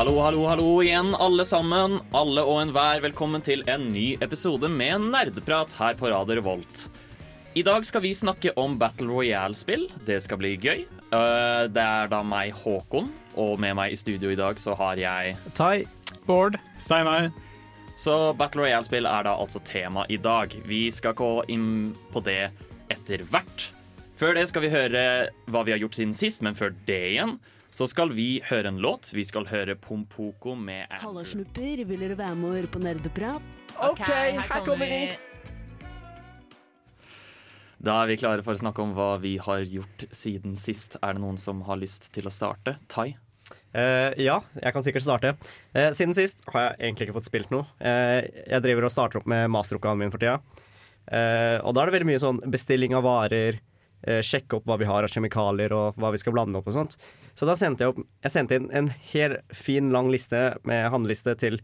Hallo, hallo, hallo igjen, alle sammen. Alle og enhver, velkommen til en ny episode med nerdeprat her på Radio Revolt. I dag skal vi snakke om Battle Royale-spill. Det skal bli gøy. Uh, Det er da meg, Håkon, og med meg i studio i dag så har jeg Tai. Bård. Steinar. Så Battle Royale-spill er da altså tema i dag. Vi skal gå inn på det etter hvert. Før det skal vi høre hva vi har gjort siden sist, men før det igjen så skal vi høre en låt. Vi skal høre Pompoko med Halla, snupper. Vil dere være med og høre på nerdeprat? OK, her kommer vi. Da er vi klare for å snakke om hva vi har gjort siden sist. Er det noen som har lyst til å starte? Tai? Uh, ja, jeg kan sikkert starte. Uh, siden sist har jeg egentlig ikke fått spilt noe. Uh, jeg driver og starter opp med masteroppgaven min for tida. Eh, og da er det veldig mye sånn bestilling av varer, sjekke opp hva vi har av kjemikalier og hva vi skal blande opp og sånt. Så da sendte jeg, opp, jeg sendte inn en hel fin, lang liste med handleliste til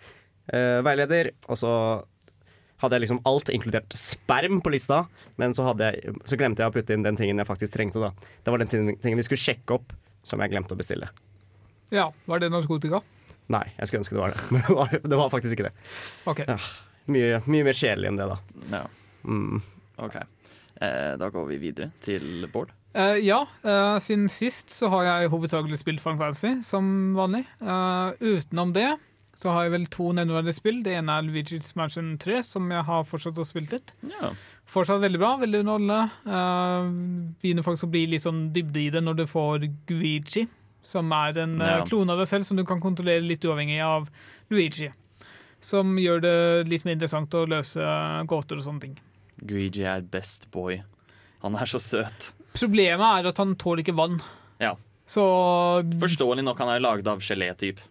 uh, veileder, og så hadde jeg liksom alt, inkludert sperm på lista, men så, hadde jeg, så glemte jeg å putte inn den tingen jeg faktisk trengte. da. Det var den tingen vi skulle sjekke opp, som jeg glemte å bestille. Ja, var det narkotika? Nei, jeg skulle ønske det var det, men det var, det var faktisk ikke det. Ok. Ja, mye, mye mer kjedelig enn det, da. Ja, Mm. OK. Eh, da går vi videre til Bård. Uh, ja, uh, siden sist så har jeg hovedsakelig spilt Final Fantasy som vanlig. Uh, utenom det så har jeg vel to nevneverdige spill. Det ene er Luigi's Mansion 3, som jeg har fortsatt å spille litt. Ja. Fortsatt veldig bra, veldig underholdende. Begynner faktisk å bli litt sånn dybde i det når du får Guigi, som er en klone av deg selv som du kan kontrollere litt uavhengig av Luigi. Som gjør det litt mer interessant å løse gåter og sånne ting. Luigi er best boy. Han er så søt. Problemet er at han tåler ikke vann. Ja. Så Forståelig nok, han er laget av gelé-type.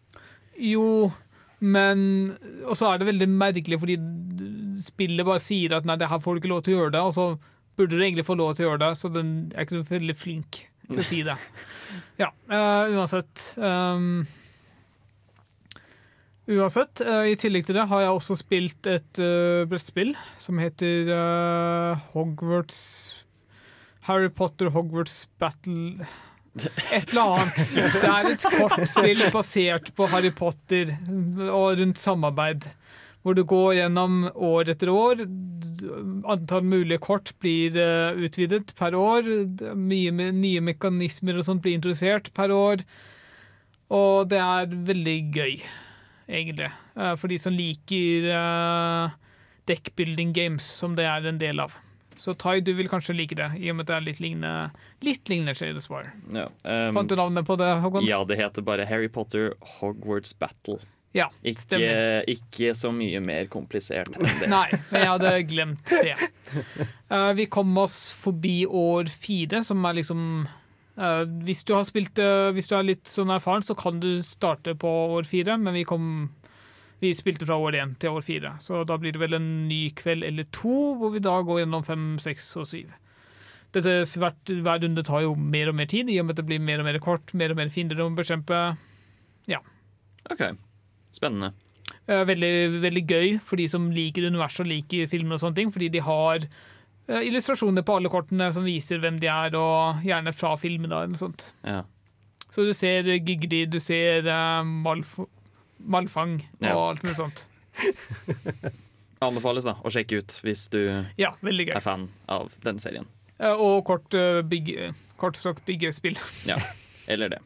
Jo, men Og så er det veldig merkelig, fordi spillet bare sier at nei, det her får du ikke lov til å gjøre det, og så burde du egentlig få lov til å gjøre det, så den er ikke veldig flink til å si det. Ja, uh, uansett. ehm, uansett, eh, i tillegg til det har jeg også spilt et uh, brettspill som heter uh, Hogwarts Harry Potter Hogwarts Battle et eller annet. Det er et kortspill basert på Harry Potter og rundt samarbeid. Hvor du går gjennom år etter år. Antall mulige kort blir eh, utvidet per år. Mye nye mekanismer og sånt blir introdusert per år. Og det er veldig gøy, egentlig. Eh, for de som liker uh, deckbuilding games, som det er en del av. Så Tai, du vil kanskje like det, i og med at det er litt lignende, litt lignende Shade Spire. Ja. Um, Fant du navnet på det, Håkon? ja, det heter bare Harry Potter Hogwarts Battle. Ja, Ikke, ikke så mye mer komplisert enn det. Nei, men jeg hadde glemt det. Uh, vi kom oss forbi år fire, som er liksom eh, Hvis du har spilt eh, Hvis du er litt sånn erfaren, så kan du starte på år fire, men vi kom vi spilte fra år én til år fire, så da blir det vel en ny kveld eller to, hvor vi da går gjennom fem, seks og syv. Dette svært, Hver runde tar jo mer og mer tid, i og med at det blir mer og mer kort, mer og mer fiender å bekjempe. Ja. OK. Spennende. Eh, veldig, veldig gøy for de som liker universet og liker filmer og sånne ting, fordi de har eh, illustrasjoner på alle kortene som viser hvem de er, og gjerne fra filmene eller noe sånt. Ja. Så du ser eh, Gigri, du ser eh, Malf Malfang og Ja. alt mulig sånt. Anbefales da å sjekke ut hvis du Ja, er fan av den serien. Eh, og kort, uh, bygge, kortstokk byggespill. Ja. Eller det.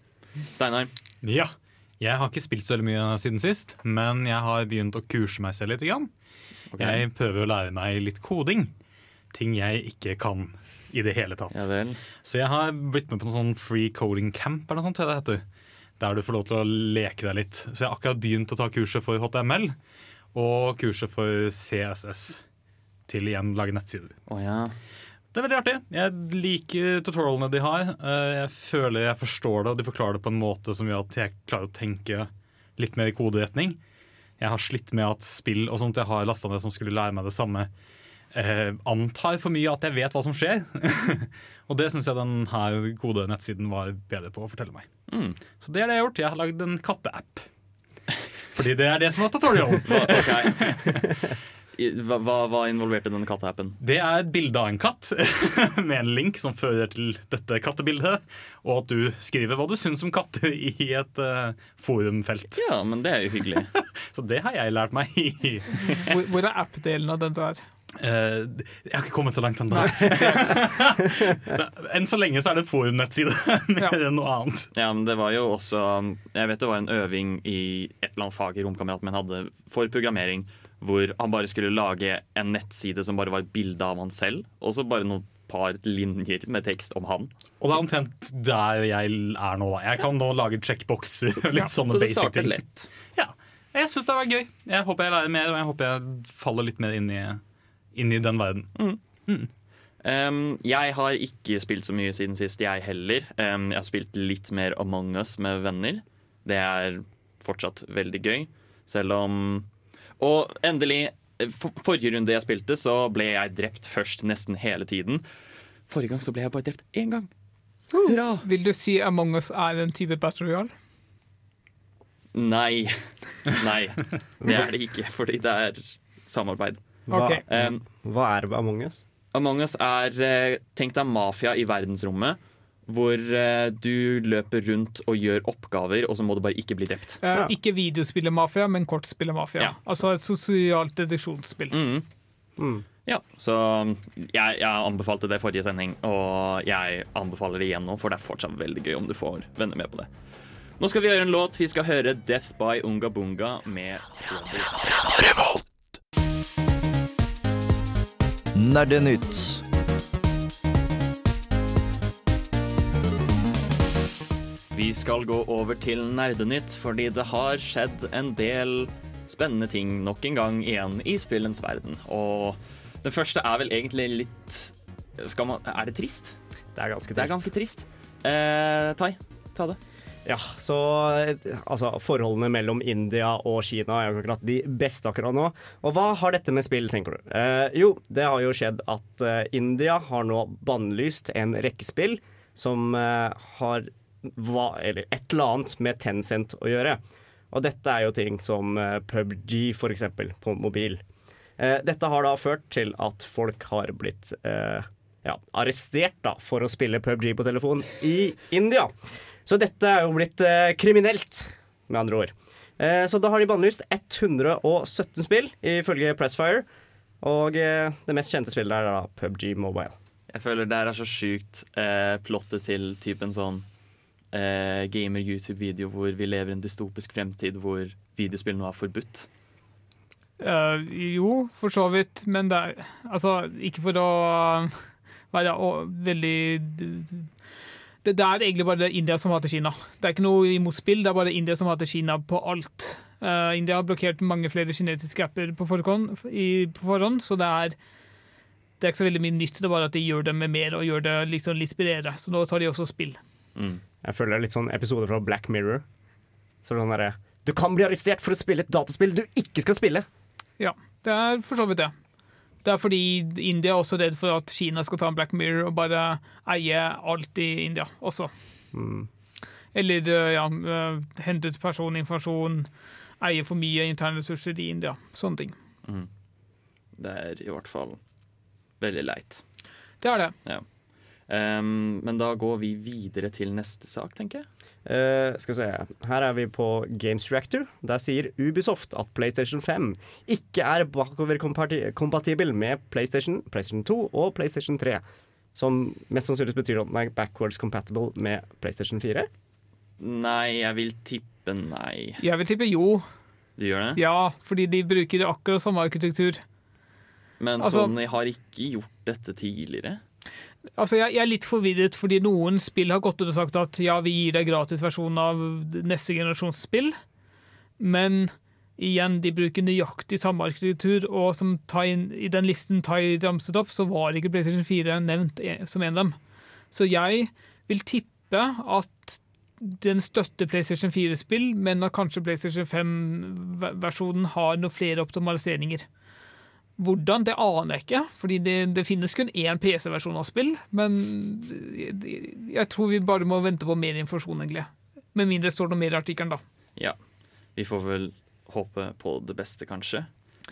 Steinar. Ja. Jeg har ikke spilt så veldig mye siden sist, men jeg har begynt å kurse meg selv litt. Okay. Jeg prøver å lære meg litt koding. Ting jeg ikke kan i det hele tatt. Ja. Så jeg har blitt med på noen sånn free coding camp eller noe sånt, det heter. Der du får lov til å leke deg litt. Så jeg har akkurat begynt å ta kurset for HTML og kurset for CSS. Til igjen lage nettsider. Oh, ja. Det er veldig artig. Jeg liker tutorialene de har. Eh, Jeg føler jeg forstår det, og de forklarer det på en måte som gjør at jeg klarer å tenke litt mer i koderetning. Jeg har slitt med at spill og sånt jeg har lasta ned som skulle lære meg det samme, eh, antar for mye at jeg vet hva som skjer. og det syns jeg den her gode nettsiden var bedre på å fortelle meg. Mm. Så det er det jeg har gjort. Jeg har lagd en katteapp. Fordi det er det som er tutorial. Hva, hva, hva involverte denne katteappen? Det er et bilde av en katt med en link som fører til dette kattebildet, og at du skriver hva du syns om katter i et uh, forumfelt. Ja, men det er jo hyggelig. Så det har jeg lært meg Hvor, hvor er app-delen av dette her? Eh, Jeg har ikke kommet så langt ennå. Enn så lenge så er det et forumnettside mer enn noe annet. Ja, men det var jo også Jeg vet det var en øving i et eller annet fag i romkameraten min hadde for programmering, hvor han bare skulle lage en nettside som bare var et bilde av han selv, og så bare noen par linjer med tekst om han. Og det er omtrent der jeg er nå. da. Jeg kan nå lage checkboxer og litt sånne Så basic ting. lett. Ja. Jeg syns det var gøy. Jeg håper jeg lærer mer, og jeg håper jeg faller litt mer inn i, inn i den verden. Um, jeg har ikke spilt så mye siden sist, jeg heller. Um, jeg har spilt litt mer Among us med venner. Det er fortsatt veldig gøy, selv om Og endelig, for, forrige runde jeg spilte, så ble jeg drept først nesten hele tiden. Forrige gang så ble jeg bare drept én gang. Hurra! Vil du si Among us er en type Battle royal? Nei. Nei, det er det ikke, fordi det er samarbeid. Hva, okay. Um, hva er Among us? Among us er eh, Tenk deg mafia i verdensrommet. Hvor eh, du løper rundt og gjør oppgaver, og så må du bare ikke bli drept. Eh, Ja. Ikke videospillermafia, men kortspillermafia. Ja. Altså et sosialt deduksjonsspill. Mm. Mm. Ja, så jeg, jeg anbefalte det forrige sending, og jeg anbefaler det igjen nå, for det er fortsatt veldig gøy om du får venner med på det. Nå skal vi høre en låt. Vi skal høre 'Death by Unga Bunga' med Trouble. Nerdenytt. Vi skal gå over til Nerdenytt, fordi det har skjedd en del spennende ting nok en gang igjen i spillens verden. Og den første er vel egentlig litt skal man, Er det trist? Det er ganske Det er trist. ganske trist. Eh, Tai, ta det. Ja, så altså, forholdene mellom India og Kina er jo akkurat de beste akkurat nå. Og hva har dette med spill, tenker du? Eh, jo, det har jo skjedd at eh, India har nå bannlyst en rekke spill som eh, har hva, eller et eller annet med Tencent å gjøre. Og dette er jo ting som eh, PubG, for eksempel, på mobil. Eh, dette har da ført til at folk har blitt eh, ja, arrestert da, for å spille PubG på telefon i India. Så dette er jo blitt eh, kriminelt, med andre ord. Eh, så da har de bannlyst 117 spill, ifølge Pressfire. Og eh, det mest kjente spillet er da PubG Mobile. Jeg føler det her er så sjukt eh, plottet til typen sånn eh, gamer-YouTube-video hvor vi lever i en dystopisk fremtid hvor videospill nå er forbudt. Uh, jo, for så vidt, men det er Altså, ikke for å være å, veldig det, er egentlig bare India som hater Kina. Det er ikke noe imot spill, det er bare India som hater Kina på alt. Uh, India har blokkert mange flere kinesiske apper på forhånd, i, på forhånd så det er det er ikke så veldig mye nytt, det er bare at de gjør det med mer og gjør det liksom litt bredere. Så nå tar de også spill. Mm. Jeg føler det er litt sånn episode fra Black Mirror. Så sånn derre Du kan bli arrestert for å spille et dataspill du ikke skal spille! Ja, det er for så vidt det. Det er fordi India er også redd for at Kina skal ta en Black Mirror og bare eie alt i India også. Eller eh, ja, eh, hente ut personinformasjon, eie for mye interne ressurser i India. Sånne ting. Det er i hvert fall veldig leit. Det er det. Um, men da går vi videre til neste sak, tenker jeg. Uh, skal vi se, Her er vi på Games Reactor. Der sier Ubisoft at PlayStation 5 ikke er bakoverkompatibel med PlayStation, PlayStation 2 og PlayStation 3. Som mest sannsynlig betyr at den er backwards compatible med PlayStation 4. Nei, jeg vil tippe nei. Jeg vil tippe jo. Du gjør det? Ja, fordi de bruker akkurat samme arkitektur. Men Altså- Sony har ikke gjort dette tidligere. Altså, jeg, jeg er litt forvirret, fordi noen spill har gått ut og sagt at ja, vi gir deg gratis versjon av neste generasjons spill, men igjen, de bruker nøyaktig samme arkitektur, og som Tai, i den listen Tai ramset opp, så var ikke PlayStation 4 nevnt e- som en av dem. Så jeg vil tippe at den støtter PlayStation 4-spill, men at kanskje PlayStation 5-versjonen har noen flere optimaliseringer. Hvordan, det aner jeg ikke, fordi det, det finnes kun én PC-versjon av spill. Men jeg, tror vi bare må vente på mer informasjon, egentlig. Med mindre det står noe mer i artikkelen, da. Ja. Vi får vel håpe på det beste, kanskje.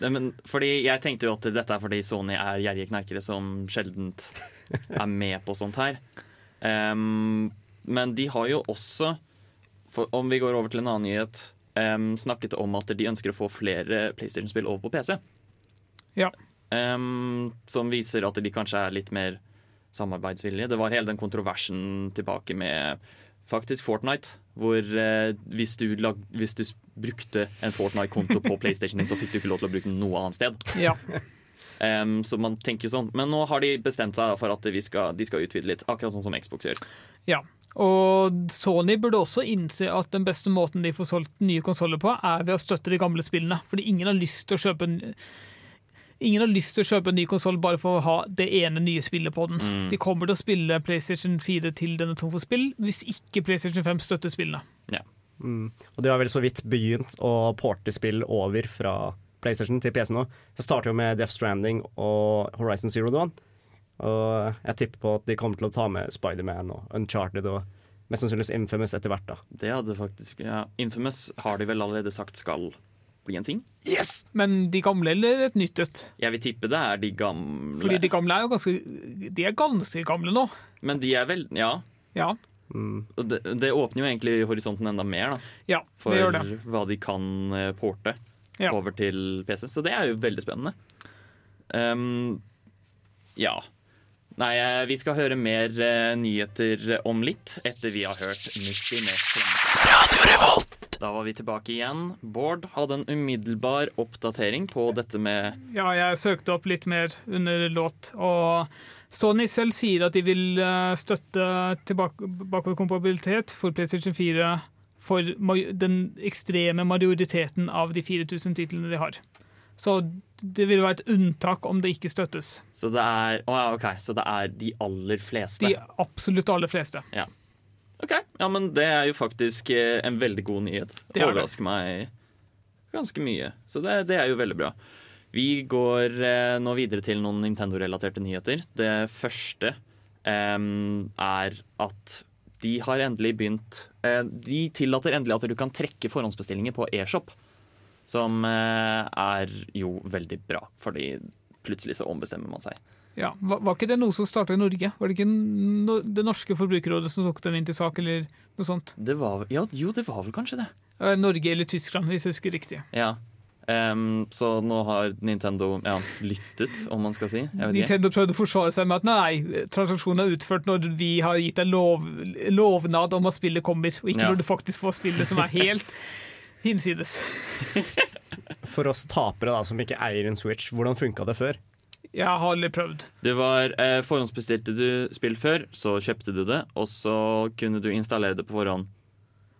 Men, fordi jeg tenkte jo at dette er fordi Sony er gjerrige knerkere som sjelden er med på sånt her. Um, men de har jo også, for om vi går over til en annen nyhet, um, snakket om at de ønsker å få flere PlayStation-spill over på PC. Ja. Um, som viser at de kanskje er litt mer samarbeidsvillige. Det var hele den kontroversen tilbake med faktisk Fortnite, hvor uh, hvis, du lag, hvis du brukte en Fortnite-konto på PlayStation din, så fikk du ikke lov til å bruke den noe annet sted. Ja. Um, så man tenker jo sånn. Men nå har de bestemt seg for at vi skal, de skal utvide litt, akkurat sånn som Xbox gjør. ja. Og Sony burde også innse at den beste måten de får solgt nye konsoller på, er ved å støtte de gamle spillene. Fordi ingen har lyst til å kjøpe en Ingen har lyst til å kjøpe en ny konsoll bare for å ha det ene nye spillet på den. Mm. De kommer til å spille PlayStation 4 til den er tom for spill, hvis ikke PlayStation 5 støtter spillene. Mm. Og de har vel så vidt begynt å porte spill over fra PlayStation til PC nå. Det starter jo med Death Stranding og Horizon Zero Dawn. Og jeg tipper på at de kommer til å ta med Spiderman og Uncharted og mest sannsynligvis Infamous etter hvert. da. Det hadde faktisk ja, Infamous har de vel allerede sagt skal bli en ting. Yes! Men de gamle eller et nytt et? Jeg vil tippe det er de gamle. Fordi de gamle er jo ganske De er ganske gamle nå. Men de er vel Ja. Ja. Mm. Det, det åpner jo egentlig horisonten enda mer, da. Ja, For det gjør det. hva de kan eh, porte Ja. over til PC. Så det er jo veldig spennende. Um, ja. Nei, eh, vi skal høre mer uh, nyheter om litt etter vi har hørt Misty med Fremmedord. Da var vi tilbake igjen. Bård hadde en umiddelbar oppdatering på dette med Ja, jeg søkte opp litt mer under låt, og Sony selv sier at de vil eh, støtte tilbake- for PlayStation 4 for den ekstreme majoriteten av de 4000 titlene de har. Så det vil være et unntak om det ikke støttes. Så det er oh ja, okay. Så det er de aller fleste. De absolutt aller fleste. Ok, ja, men Det er jo faktisk eh, en veldig god nyhet. Det er. Overrasker meg ganske mye. Så det, det er jo veldig bra. Vi går eh, nå videre til noen Nintendo-relaterte nyheter. Det første em, er at de har endelig begynt eh, De tillater endelig at du kan trekke forhåndsbestillinger på eShop. Som eh, er jo veldig bra, fordi plutselig så ombestemmer man seg. Ja, var, var ikke det noe som starta i Norge? Var det ikke no, det norske forbrukerrådet som tok den inn til sak, eller noe sånt? Det var, ja, jo, det var vel kanskje det. Eh, Norge eller Tyskland, hvis jeg husker riktig. Ja. Um, så nå har Nintendo ja, lyttet, om man skal si. Jeg vet ikke. Nintendo prøvde å forsvare seg med at nei, transaksjonen er utført når vi har gitt deg lov, lovnad om at spillet kommer, og ikke Ja. når du faktisk får spillet som er helt hinsides. For oss tapere da, som ikke eier en Switch, hvordan funka det før? Jeg har aldri prøvd. Du var eh, Forhåndsbestilte du spill før, så kjøpte du det, og så kunne du installere det på forhånd.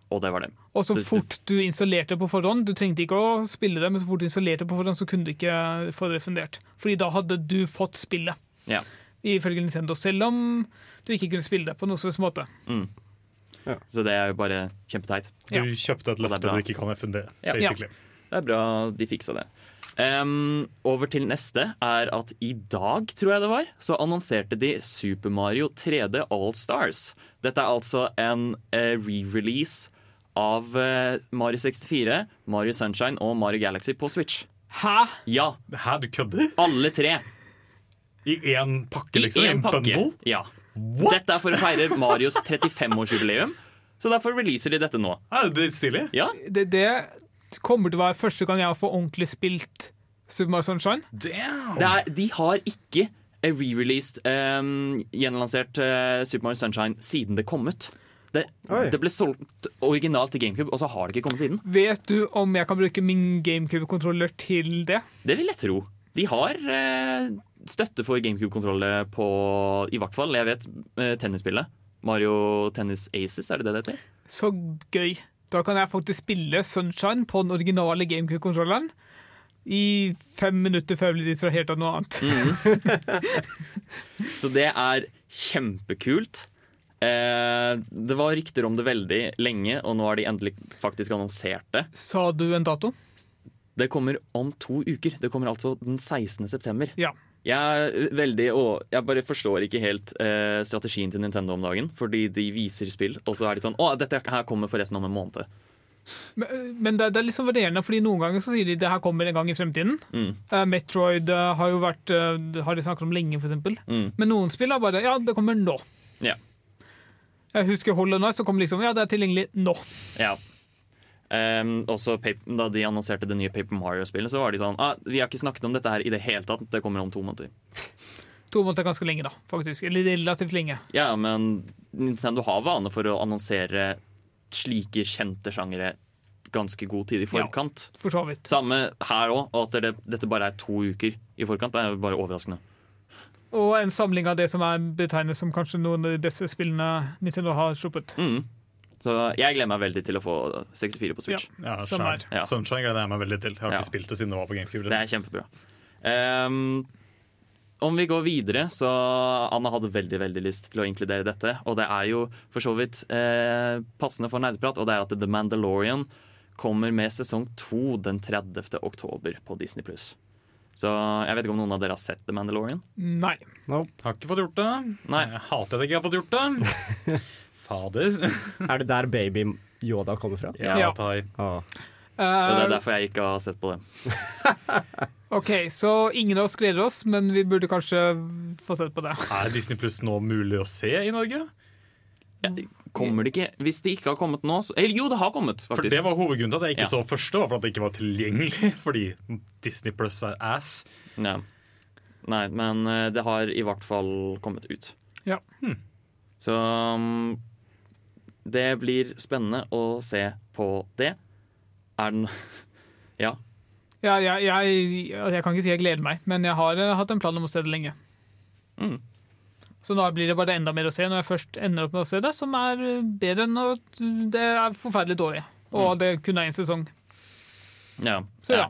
Og det var det. Og så fort du installerte det på forhånd, du trengte ikke å spille det, men så fort du installerte det på forhånd, så kunne du ikke få det refundert. Fordi da hadde du fått spillet. Ja. Ifølge Nintendo, selv om du ikke kunne spille det på noen slags måte. Mm. Ja. Så det er jo bare kjempeteit. Du Ja. kjøpte et det løfte du ikke kan refundere. Ja. basically. Det er bra de fiksa det. Em, over til neste er at i dag, tror jeg det var, så annonserte de Super Mario 3D All Stars. Dette er altså en uh, re-release av uh, Mario 64, Mario Sunshine og Mario Galaxy på Switch. Hæ? Ja, Hæ, du kødder? alle tre. I én pakke, liksom? I én en pakke. bundle? Ja. What? Dette er for å feire Marios 35-årsjubileum, så derfor releaser de dette nå. Er det stilig? Ja, Det, det kommer til å være første gang jeg får ordentlig spilt Super Mario Sunshine. Damn! det er, De har ikke eh, re-released, um, gjenlansert uh, Super Mario Sunshine siden det kom ut. Det, det ble solgt originalt til GameCube, og så har det ikke kommet siden. Vet du om jeg kan bruke min GameCube-kontroller til det? Det vil jeg tro. De har uh, støtte for GameCube-kontroller på I hvert fall, jeg vet, uh, tennisspillet. Mario Tennis Aces, er det det det heter? Så gøy. Da kan jeg faktisk spille Sunshine på den originale GameCube-kontrolleren i fem minutter før jeg blir distrahert av noe annet. Så det er kjempekult. Eh, det var rykter om det veldig lenge, og nå har de endelig faktisk annonsert det. Sa du en dato? Det kommer om to uker. Det kommer altså den 16. september. Ja. Jeg, er veldig, og jeg bare forstår ikke helt eh, strategien til Nintendo om dagen. Fordi de viser spill, og så er de sånn Å, dette her kommer forresten om en måned. Men, men det, det er litt sånn varierende, fordi noen ganger så sier de det her kommer en gang i fremtiden. Mm. Uh, Metroid uh, har jo vært uh, har de snakket om lenge, eksempel. Mm. Men noen spill er bare ja, det kommer nå. Ja. Jeg husker Hollow Night, så kom liksom ja, det er tilgjengelig nå. Ja. Ehm, også Paper, da de annonserte det nye Paper Mario-spillet, så var de sånn ah, Vi har ikke snakket om dette her i det hele tatt. Det kommer om to måneder. To måneder er ganske lenge, da, faktisk. Eller relativt lenge. Ja, men Nintendo har vane for å annonsere slike kjente sjangere ganske god tid i forkant. For så vidt. Samme her òg, og at det, dette bare er to uker i forkant, det er bare overraskende. Og en samling av det som er betegnet som kanskje noen av de beste spillene Nintendo har sluppet. Mm. Så jeg gleder meg veldig til å få 64 på Switch. Ja. Ja. Sunshine gleder jeg meg veldig til. Jeg har Ja. ikke spilt det siden det var på GameCube. Det Liksom. er kjempebra. Um, om vi går videre, så Anna hadde veldig veldig lyst til å inkludere dette. Og det er jo for så vidt eh, passende for nerdeprat, og det er at The Mandalorian kommer med sesong to den 30. oktober på Disney Så jeg vet ikke om noen av dere har sett The Mandalorian? Nei. Har ikke fått gjort det. Nei. Jeg hater at jeg ikke har fått gjort det. Fader. Er det der baby Yoda kommer fra? Ja, Ja. Tai. Ah. Uh, det er Eh, derfor jeg ikke har sett på det. OK, så ingen av oss gleder oss, men vi burde kanskje få sett på det. Er Disney Pluss nå mulig å se i Norge? Kommer det ikke Hvis det ikke har kommet nå så, Eller jo, det har kommet, faktisk. For. Det var hovedgrunnen til at jeg ikke Ja. så første, var for at det ikke var tilgjengelig. Fordi Disney Pluss er ass. Ja. Nei, men eh, det har i hvert fall kommet ut. Ja. Hmm. Så um, det blir spennende å se på det. Er den Ja. Ja, jeg, jeg, jeg kan ikke si jeg gleder meg, men jeg har eh, hatt en plan om å se det lenge. Mm. Så da blir det bare enda mer å se når jeg først ender opp med å se det, som er eh, bedre enn at det er forferdelig dårlig. Og det kun er én sesong. ja. Så ja.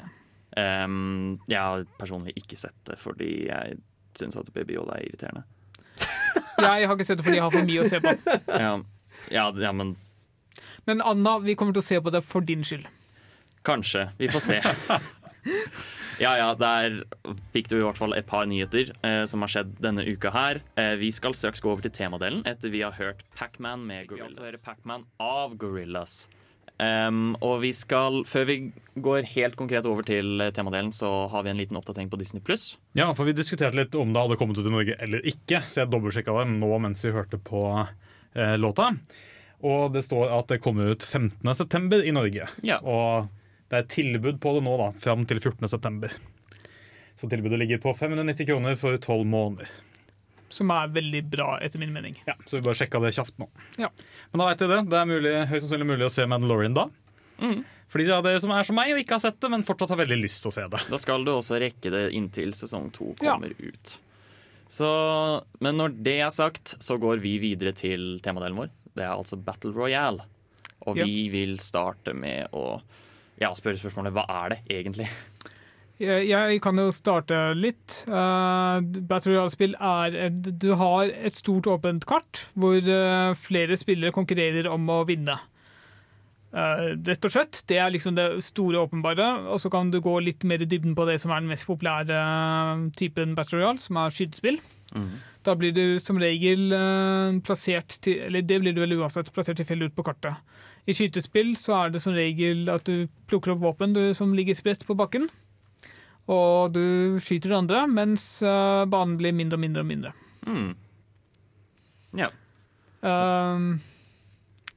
Um, jeg har personlig ikke sett det fordi jeg syns at Baby Yoda er irriterende. Jeg har ikke sett det fordi jeg har for mye å se på. Ja, ja, ja men Men Anna, vi kommer til å se på det for din skyld. Kanskje. Vi får se. Ja, ja, der fikk du i hvert fall et par nyheter eh, som har skjedd denne uka her. Eh, vi skal straks gå over til temadelen etter vi har hørt Pac-Man med Gorillas. Vi altså Pac-Man av Gorillas. Um, og vi skal, før vi går helt konkret over til eh, temadelen, så har vi en liten oppdatering på Disney Pluss. Ja, for Vi diskuterte litt om det hadde kommet ut i Norge eller ikke, så jeg dobbeltsjekka det nå mens vi hørte på låta. Og det står at det kommer ut 15.9. i Norge. Ja. Og det er tilbud på det nå, da, fram til 14.9. Så tilbudet ligger på 590 kroner for 12 måneder. Som er veldig bra, etter min mening. Ja, Så vi bare sjekka det kjapt nå. Ja. Men da vet dere det. Det er mulig, høyst sannsynlig mulig å se Mandalorian da. Mm. For de av dere som er som meg og ikke har sett det, men fortsatt har veldig lyst til å se det. Da skal du også rekke det inntil sesong to Ja. kommer ut. Så, men når det er sagt, så går vi videre til temadelen vår. Det er altså Battle Royale. Og Ja. vi vil starte med å ja, spørre spørsmålet hva er det egentlig? Jeg, kan jo starte litt. Uh, Battle Royale-spill er Du har et stort åpent kart hvor uh, flere spillere konkurrerer om å vinne. Eh, rett og slett. Det er liksom det store åpenbare. Og så kan du gå litt mer i dybden på det som er den mest populære eh, typen Battle Royale, som er skytespill. Da blir du som regel eh, plassert til Eller det blir du vel uansett plassert tilfeldig ut på kartet. I skytespill så er det som regel at du plukker opp våpen du, som ligger spredt på bakken. Og du skyter de andre, mens banen blir mindre og mindre og mindre. Mm. Ja. Um,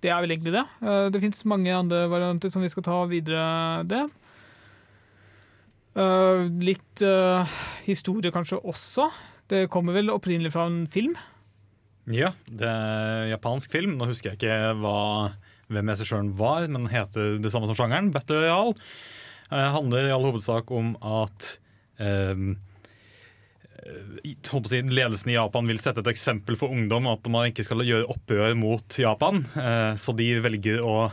det er vel egentlig det. Uh, det fins mange andre varianter som vi skal ta videre. det. Uh, litt uh, historie kanskje også. Det kommer vel opprinnelig fra en film. Ja, det er japansk film. Nå husker jeg ikke hva, hvem regissøren var, men heter det samme som sjangeren. Battle Royale. Eh, handler i all hovedsak om at eh, eh, holdt på å si, ledelsen i Japan vil sette et eksempel for ungdom at man ikke skal gjøre opprør mot Japan. Eh, så de velger å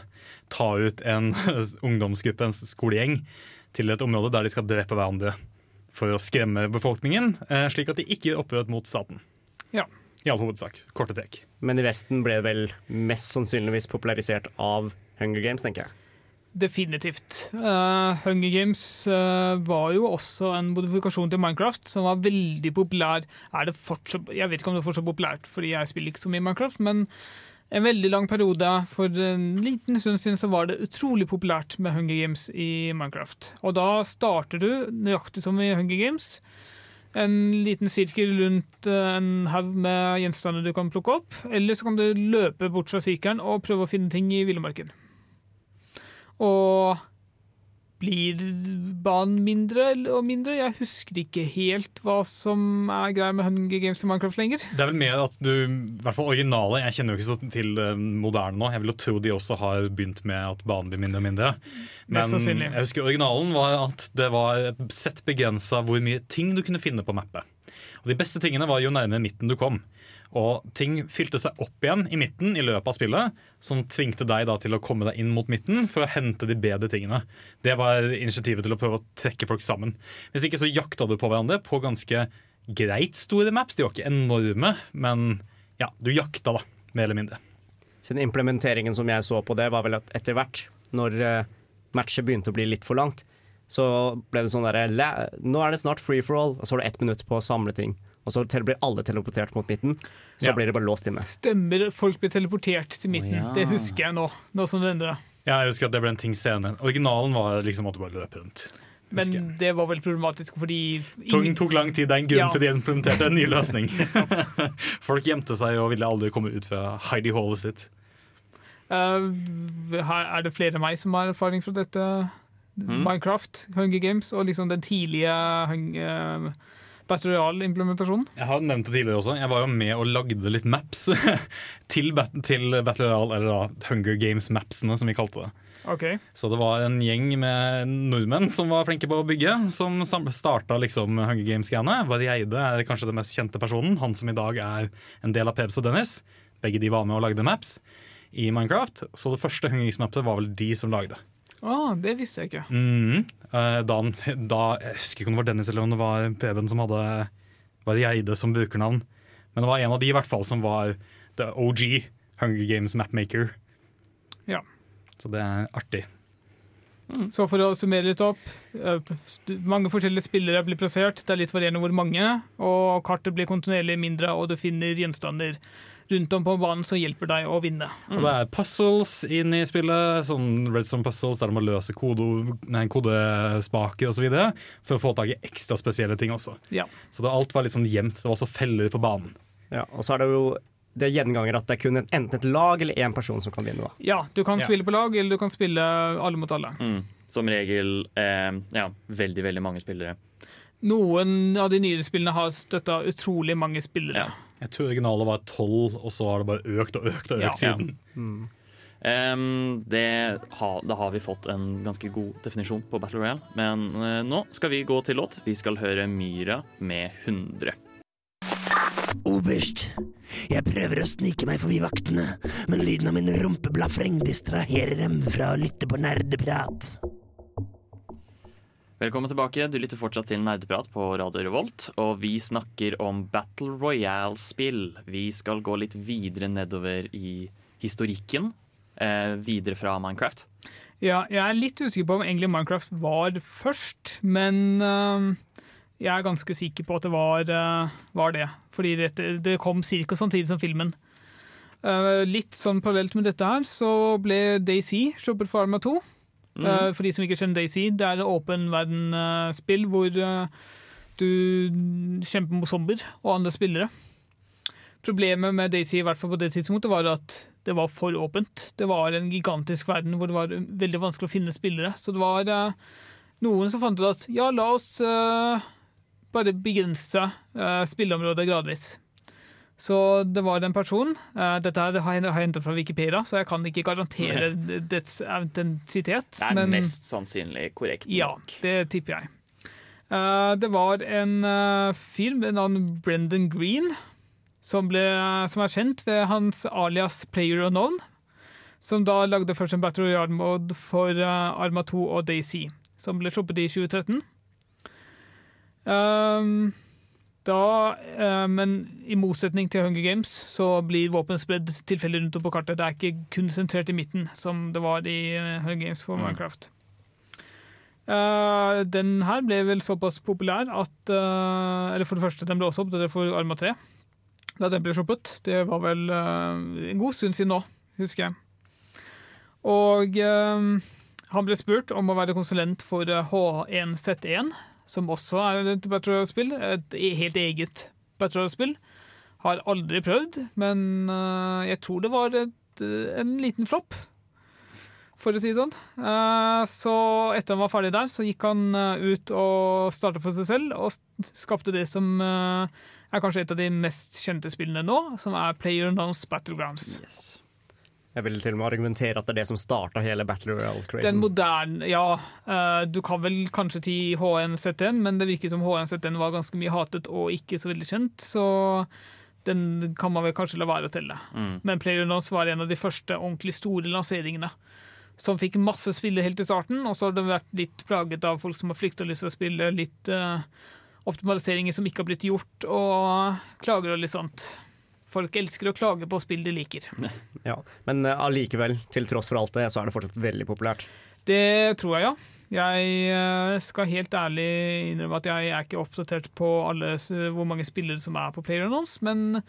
ta ut en ungdomsgruppe, en skolegjeng, til et område der de skal drepe hverandre for å skremme befolkningen, eh, slik at de ikke gjør opprør mot staten. Ja. I all hovedsak. Korte trekk. Men i Vesten ble det vel mest sannsynligvis popularisert av Hunger Games, tenker jeg. Definitivt. Uh, Hunger Games uh, var jo også en modifikasjon til Minecraft som var veldig populær. Er det fortsatt, jeg vet ikke om det er fortsatt populært, fordi jeg spiller ikke så mye Minecraft, men En veldig lang periode for en liten stund siden så var det utrolig populært med Hunger Games i Minecraft. Og da starter du nøyaktig som i Hunger Games. En liten sirkel rundt eh, en haug med gjenstander du kan plukke opp. Eller så kan du løpe bort fra sirkelen og prøve å finne ting i villmarken. Og blir banen mindre og mindre? Jeg husker ikke helt hva som er greia med Hunger Games i Minecraft lenger. Det er vel mer at du, i hvert fall originale, jeg kjenner jo ikke så til det moderne nå. Jeg vil jo tro de også har begynt med at banen blir mindre og mindre. Men jeg husker originalen var at det var et sett begrensa hvor mye ting du kunne finne på mappet. Og de beste tingene var jo nærmere midten du kom. Og ting fylte seg opp igjen i midten i løpet av spillet, som tvingte deg til å komme deg inn mot midten for å hente de bedre tingene. Det var initiativet til å prøve å trekke folk sammen. Hvis ikke så jakta du på hverandre på ganske greit store maps. De var ikke enorme, men ja, du jakta da, mer eller mindre. Siden implementeringen som jeg så på det, var vel at etter hvert, når eh, matchet begynte å bli litt for langt, så ble det sånn derre Nå er det snart free for all, og så har du ett minutt på å samle ting. Og så blir alle teleportert mot midten. Så Ja. blir det bare låst inne. Stemmer, folk blir teleportert til midten. Oh, ja. Det husker jeg nå. nå som det endrer. Ja, jeg husker at det ble en ting senere. Originalen var liksom at du bare løp rundt. Men jeg. det var vel problematisk fordi Tok, ingen, tok lang tid. Det er en grunn Ja. til de implementerte en ny løsning. Folk gjemte seg og ville aldri komme ut fra Heidi Hallet sitt. Uh, er det flere enn meg som har erfaring fra dette Mm. Minecraft, Hunger Games og liksom den tidlige uh, Battle Royale-implementasjonen. Jeg har nevnt det tidligere også. Jeg var jo med og lagde litt maps til, bat til Battle Royale, eller da Hunger Games-mapsene, som vi kalte det. Ok, Så det var en gjeng med nordmenn som var flinke på å bygge, som starta liksom Hunger Games-greiene. Varieide er kanskje den mest kjente personen, han som i dag er en del av Pebs og Dennis. Begge de var med og lagde maps i Minecraft, så det første Hunger Games-mapset var vel de som lagde. Ah, Det visste jeg ikke. Eh, da, da, jeg husker ikke om det var Dennis eller om det var Preben som hadde Varieide som brukernavn. Men det var en av de i hvert fall som var the OG Hunger Games mapmaker. Ja. Så det er artig. Så for å summere litt opp. eh, Mange forskjellige spillere blir plassert. Det er litt varierende hvor mange. Og kartet blir kontinuerlig mindre, og du finner gjenstander rundt om på banen som hjelper deg å vinne. Og det er puzzles inn i spillet, sånn redstone puzzles der du må løse kode, nei, kodespaker osv. for å få tak i ekstra spesielle ting også. Ja. Så det, alt var litt sånn gjemt. Det var også feller på banen. Ja, og så er det jo det er gjenganger at det er kun enten et lag eller én person som kan vinne. da. Ja, du kan Ja. spille på lag, eller du kan spille alle mot alle. Mm. Som regel eh, ja, veldig, veldig mange spillere. Noen av de nyere spillene har støtta utrolig mange spillere. Ja. Jeg tror originalet var tolv, og så har det bare økt og økt og økt Ja. siden. Um, det ha, da har vi fått en ganske god definisjon på Battle Royale. Men uh, nå skal vi gå til låt. Vi skal høre Myra med 100. Oberst, jeg prøver å snike meg forbi vaktene, men lyden av min rumpeblafreng distraherer dem fra å lytte på nerdeprat. Velkommen tilbake. Du lytter fortsatt til Nerdeprat på Radio Revolt. Og vi snakker om Battle Royale-spill. Vi skal gå litt videre nedover i historikken. Eh, videre fra Minecraft. Ja, jeg er litt usikker på om egentlig Minecraft var først, men øhm, jeg er ganske sikker på at det var, øh, var det. Fordi det, det kom ca. samtidig som filmen. Uh, litt sånn parallelt med dette her, så ble Daisy sluppet for Arma 2. Eh, for de som ikke kjenner Daisy, det er et åpen verden-spill hvor eh, du kjemper mot zombier og andre spillere. Problemet med Daisy på det tidspunktet var at det var for åpent. Det var en gigantisk verden hvor det var veldig vanskelig å finne spillere. Så det var eh, noen som fant ut at ja, la oss eh, bare begrense eh, spilleområdet gradvis. Så det var en person eh, Dette har jeg hentet fra Wikipedia, så jeg kan ikke garantere dets autentisitet. Det er mest sannsynlig korrekt. ja, det tipper jeg. Eh, det var en uh, fyr ved navn Brendan Green, som, ble, som er kjent ved hans alias Player Unknown, som da lagde først en Battle Royale-mode for eh, Arma 2 og Daisy, som ble sluppet i 2013. Um, da, eh, men i motsetning til Hunger Games så blir våpen spredd tilfeldig rundt om på kartet. Det er ikke kun sentrert i midten, som det var i eh, Hunger Games for Minecraft. Eh, den her ble vel såpass populær at Eller for det første, den ble også oppdatert for Arma 3. da den ble sluppet. Det var vel en god stund siden nå, husker jeg. Og han ble spurt om å være konsulent for eh, H1Z1, som også er et Battle Royale-spill. Et helt eget Battle Royale-spill. Har aldri prøvd, men eh, jeg tror det var et, eh, en liten flopp. For å si det sånn. Eh, Så etter han var ferdig der, så gikk han ut og startet for seg selv, og skapte det som er kanskje et av de mest kjente spillene nå, som er Player Battlegrounds. Yes. Jeg vil til og med argumentere at det er det som starta hele Battle Den Royale-crazen. moderne Ja, eh, du kan vel kanskje si H1Z1, men det virker som H1Z1 var ganske mye hatet og ikke så veldig kjent, så den kan man vel kanskje la være å telle. Mm. Men PlayerUnknowns var en av de første ordentlig store lanseringene. Som fikk masse spillere helt i starten, og så har det vært litt plaget av folk som har flykta lyst til å spille, litt uh, optimaliseringer som ikke har blitt gjort, og klager og litt sånt. Folk elsker å klage på spill de liker. Ja. Men eh, allikevel, til tross for alt det, så er det fortsatt veldig populært. Det tror jeg, ja. Jeg eh, skal helt ærlig innrømme at jeg er ikke oppdatert på alle, hvor mange spillere som er på PlayerUnknowns, men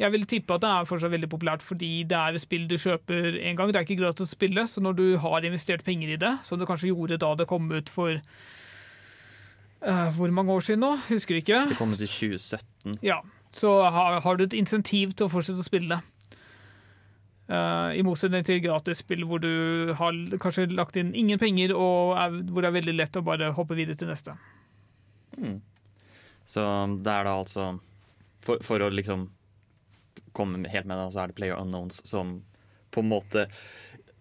jeg vil tippe at det er fortsatt veldig populært fordi det er et spill du kjøper en gang. Det er ikke gratis å spille, så når du har investert penger i det, som du kanskje gjorde da det kom ut for uh, Hvor mange år siden nå? Husker ikke. Det kom ut i 2017. Ja, så har, har du et insentiv til å fortsette å spille det. Eh, I motsetning til gratisspill hvor du har kanskje lagt inn ingen penger, og er, hvor det er veldig lett å bare hoppe videre til neste. Så det er da altså For, for å liksom komme helt med det, så er det Player Unknowns som på en måte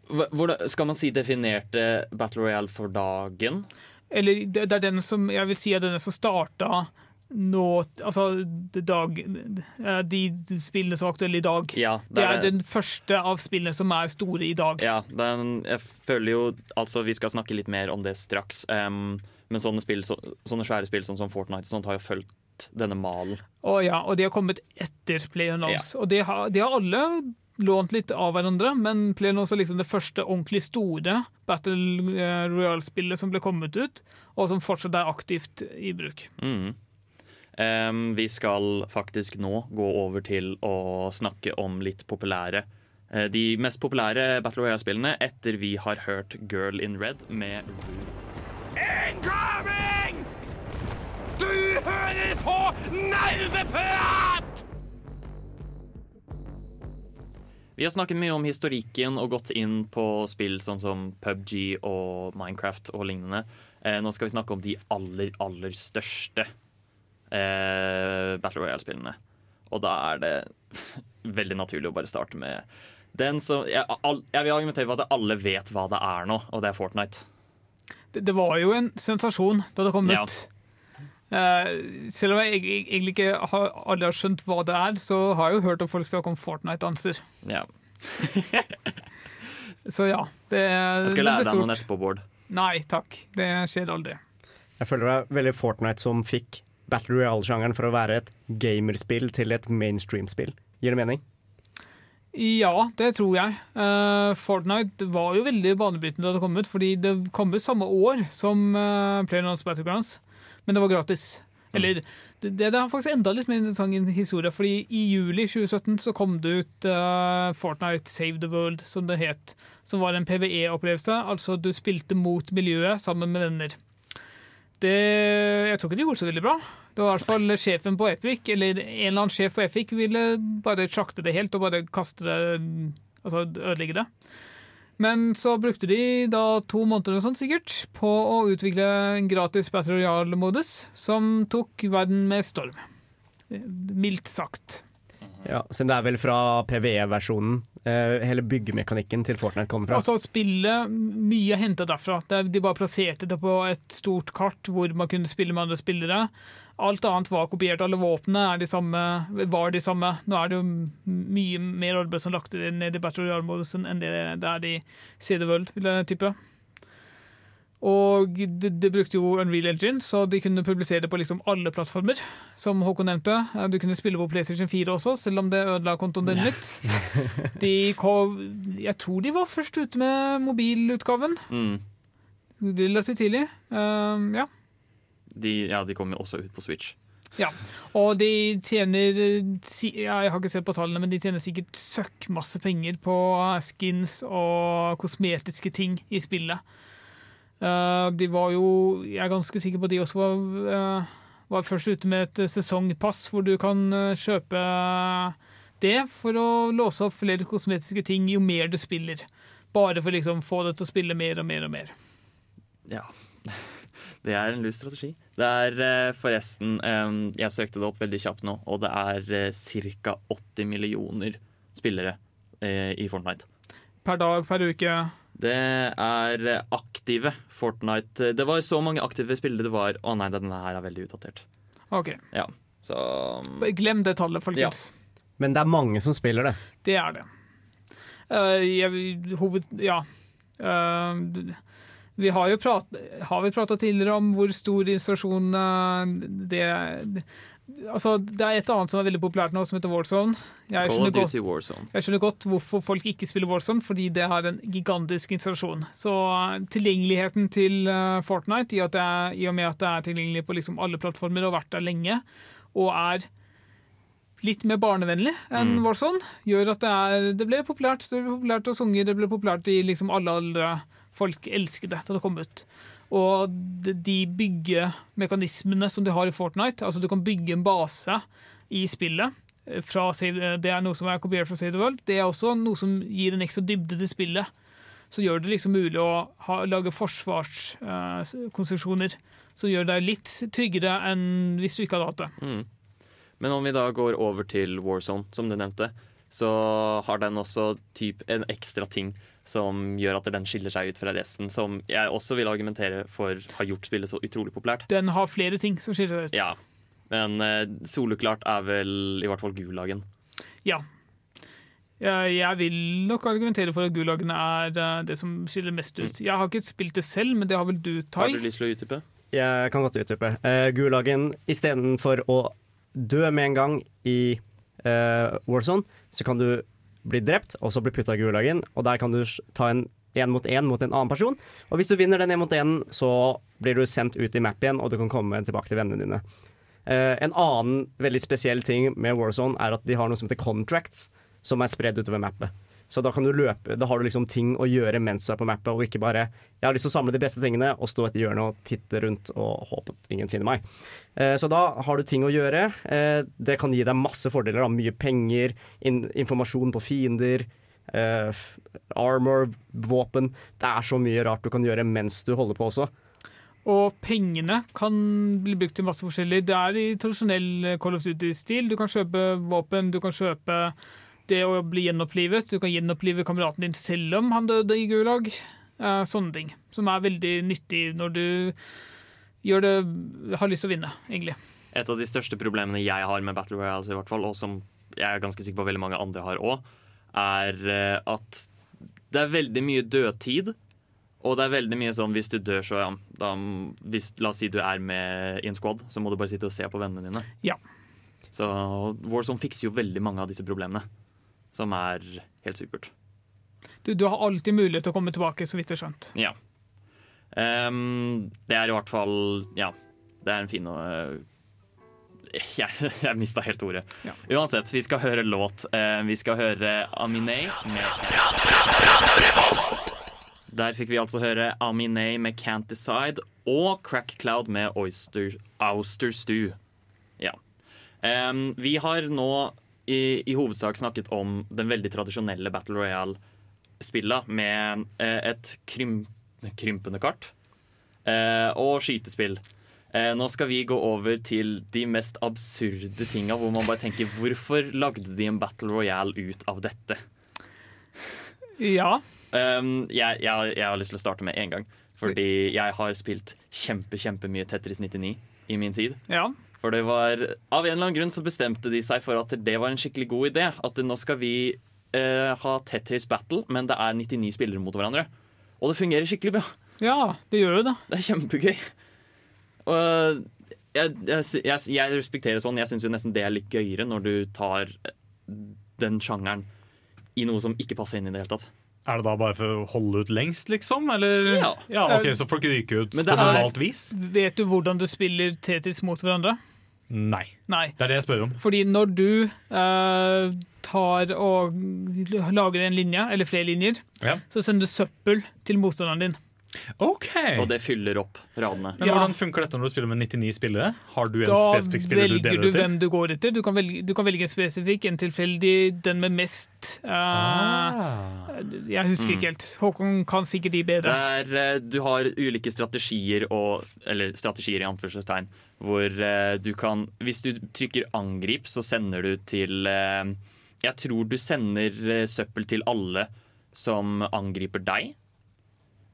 Hvordan, skal man si definerte Battle Royale for dagen? Eller det, det er den som jeg vil si er den som starta nå Altså dag, eh, de spillene som er aktuelle i dag. Ja, Det er den første av spillene som er store i dag. Ja, den, jeg føler jo Altså, vi skal snakke litt mer om det straks. Um, men sånne, spill, så, sånne svære spill som Fortnite sånt har jo fulgt denne malen. Å ja, og de har kommet etter PlayerUnknowns. Og de har, de har alle lånt litt av hverandre, men PlayerUnknowns er liksom det første ordentlig store Battle eh, Royale-spillet som ble kommet ut, og som fortsatt er aktivt i bruk. Mm. Em, vi skal faktisk nå gå over til å snakke om litt populære uh, De mest populære Battle Royale-spillene etter vi har hørt Girl in Red med. Incoming! Du hører på Nerdeprat! Vi har snakket mye om historikken og gått inn på spill sånn som PubG og Minecraft og lignende. Eh, nå skal vi snakke om de aller, aller største eh, Battle Royale-spillene. Og da er det veldig naturlig å bare starte med den som jeg, all, jeg vil argumentere for at alle vet hva det er nå, og det er Fortnite. Det, det var jo en sensasjon da det kom Ja. ut. Eh, selv om jeg egentlig ikke har, aldri har skjønt hva det er, så har jeg jo hørt om folk snakke om Fortnite-danser. Ja. Så ja. Det, Jeg skal lære deg noe stort. etterpå, Bård. Nei takk, det skjer aldri. Jeg føler det er veldig Fortnite som fikk Battle Royale-sjangeren for å være et gamerspill til et mainstream-spill. Gir det mening? Ja, det tror jeg. Uh, Fortnite var jo veldig banebrytende da det kom ut, fordi det kom ut samme år som uh, PlayerUnknown's Battlegrounds, men det var gratis. Eller det, det er faktisk enda litt mer interessant historie, fordi i juli 2017 så kom det ut uh, Fortnite Save the World, som det het. Som var en PVE-opplevelse, altså du spilte mot miljøet sammen med venner. Det, jeg tror ikke det gjorde så veldig bra. Det var i hvert fall sjefen på Epic, eller en eller annen sjef på Epic, ville bare sjakte det helt og bare kaste det Altså ødelegge det. Men så brukte de da to måneder og sånn sikkert på å utvikle en gratis Battle Royale-modus som tok verden med storm. Mildt sagt. Ja, Siden det er vel fra PVE-versjonen hele byggemekanikken til Fortnite kommer fra. Altså spillet, mye er henta derfra. Er- De bare plasserte det på et stort kart hvor man kunne spille med andre spillere. Alt annet var kopiert. Alle våpnene var de samme. Nå er det jo mye mer arbeid som lagt ned i Battle Royale-modusen enn det det er i CD World, vil jeg tippe. Og det, de, brukte jo Unreal Engine, så de kunne publisere på liksom alle plattformer. Som Håkon nevnte. Du kunne spille på PlayStation 4 også, selv om det ødela kontoen din litt. De kom, jeg tror de var først ute med mobilutgaven. Mm. Relativt tidlig. Uh, ja. De, ja, de kom jo også ut på Switch. Ja, og de tjener ja, Jeg har ikke sett på tallene, men de tjener sikkert søkk masse penger på skins og kosmetiske ting i spillet. Eh, de var jo Jeg er ganske sikker på at de også var, eh, var først ute med et sesongpass hvor du kan eh, kjøpe det for å låse opp flere kosmetiske ting jo mer du spiller. Bare for liksom få det til å spille mer og mer og mer. Ja. Det er en lur strategi. Det er eh, forresten eh, Jeg søkte det opp veldig kjapt nå, og det er eh, ca. 80 millioner spillere eh, i Fortnite. Per dag, per uke. Det er aktive Fortnite Det var så mange aktive spillere det var. Å nei, denne her er veldig utdatert. OK. Ja, så Glem det tallet, folkens. Men det er mange som spiller det. Det er det. Uh, jeg, hoved... Ja. Uh, vi har jo prat, har vi prata tidligere om hvor stor installasjon det Altså, det er et annet som er veldig populært nå, som heter Warzone. Jeg skjønner, godt, Warzone. jeg skjønner godt hvorfor folk ikke spiller Warzone, fordi det har en gigantisk installasjon. Så eh, tilgjengeligheten til eh, Fortnite, i, at det er, i og med at det er tilgjengelig på liksom alle plattformer og har vært der lenge, og er litt mer barnevennlig enn Mm. Warzone, gjør at det, er, det ble populært. Det ble populært hos unger, det ble populært i liksom alle aldre. Folk elsket det da det kom ut. Og de de byggemekanismene som du har i Fortnite, altså du kan bygge en base i spillet, eh, fra Save, det er noe som er kopiert fra Save the World, det er også noe som gir en ekstra dybde til spillet. Så gjør det liksom mulig å ha, lage forsvarskonstruksjoner som gjør deg litt tryggere enn hvis du ikke hadde hatt det. Mm. Men om vi da går over til Warzone, som du nevnte, så har den også typ en ekstra ting som gjør at den skiller seg ut fra resten, som jeg også vil argumentere for har gjort spillet så utrolig populært. Den har flere ting som skiller seg ut. Ja, men uh, soleklart er vel i hvert fall Gulagen. Ja. Jeg, vil nok argumentere for at Gulagen er eh, det som skiller mest ut. Jeg har ikke spilt det selv, men det har vel du, Tai? Har du lyst til å utdype? Jeg kan godt utdype. Uh, Gulagen, istedenfor å dø med en gang i uh, Warzone, så kan du bli drept og så bli putta i Gulagen, og der kan du ta en én mot én mot en annen person. Og hvis du vinner den én mot én, så blir du sendt ut i map igjen, og du kan komme tilbake til vennene dine. Uh, en annen veldig spesiell ting med Warzone er at de har noe som heter contracts, som er spredd utover mappet. Så da kan du løpe, da har du liksom ting å gjøre mens du er på mappet, og ikke bare 'jeg har lyst til å samle de beste tingene' og stå etter hjørnet og titte rundt og håpe at ingen finner meg. Eh, Så da har du ting å gjøre. Eh, Det kan gi deg masse fordeler. Da. Mye penger, in informasjon på fiender, eh, armor, våpen. Det er så mye rart du kan gjøre mens du holder på også. Og pengene kan bli brukt til masse forskjellig. Det er i tradisjonell Call of Duty-stil. Du kan kjøpe våpen, du kan kjøpe det å bli gjenopplivet. Du kan gjenopplive kameraten din selv om han døde i Gulag. Sånne ting. Som er veldig nyttig når du gjør det, har lyst til å vinne, egentlig. Et av de største problemene jeg har med Battle Royale, i hvert fall, og som jeg er ganske sikker på veldig mange andre har òg, er eh, at det er veldig mye dødtid. Og det er veldig mye sånn hvis du dør, så ja da, hvis, La oss si du er med i en squad, så må du bare sitte og se på vennene dine. Ja. Så Warzone fikser jo veldig mange av disse problemene, som er helt supert. Du, du har alltid mulighet til å komme tilbake, så vidt jeg har skjønt. Ja. Um, det er i hvert fall Ja, det er en fin og eh, Jeg, jeg mista helt ordet. Ja. Uansett, vi skal høre låt. Eh, vi skal høre Aminé med Der fikk vi altså høre Aminé med Can't Decide og Crack Cloud med Oyster, Auster Stew. Ja. Ehm, vi har nå i, i hovedsak snakket om den veldig tradisjonelle Battle Royale-spilla med eh, et krym, krympende kart eh, og skytespill. Eh, nå skal vi gå over til de mest absurde tinga, hvor man bare tenker hvorfor lagde de en Battle Royale ut av dette? Ja. Um, jeg, jeg, jeg har lyst til å starte med en gang. Fordi jeg har spilt kjempe, kjempemye Tetris 99 i min tid. Ja. For det var, av en eller annen grunn så bestemte de seg for at det var en skikkelig god idé. At nå skal vi eh, ha Tetris Battle, men det er 99 spillere mot hverandre. Og det fungerer skikkelig bra. ja, det gjør jo det. Det er kjempegøy. Og jeg, jeg, jeg, jeg respekterer sånn. Jeg syns jo nesten det er litt gøyere når du tar den sjangeren i noe som ikke passer inn i det hele tatt. Er det da bare for å holde ut lengst, liksom? Eller? Ja. ok, Så folk ryker ut på normalt vis? Vet du hvordan du spiller Tetris mot hverandre? Nei. Nei. Det er det jeg spør om. Fordi når du eh, tar og lager en linje, eller flere linjer, Ja. så sender du søppel til motstanderen din. OK. Og det fyller opp radene. Men Ja. hvordan funker dette når du spiller med 99 spillere? Har du en Da spesifikk spiller du deler du velger du hvem du går etter. Du kan velge, du kan velge en spesifikk, en tilfeldig, den med mest uh, Ah. Jeg husker ikke helt. Håkon kan sikkert de bedre. er, eh, du har ulike strategier og Eller strategier i anførselstegn. Hvor uh, du kan Hvis du trykker 'angrip', så sender du til uh, Jeg tror du sender søppel til alle som angriper deg.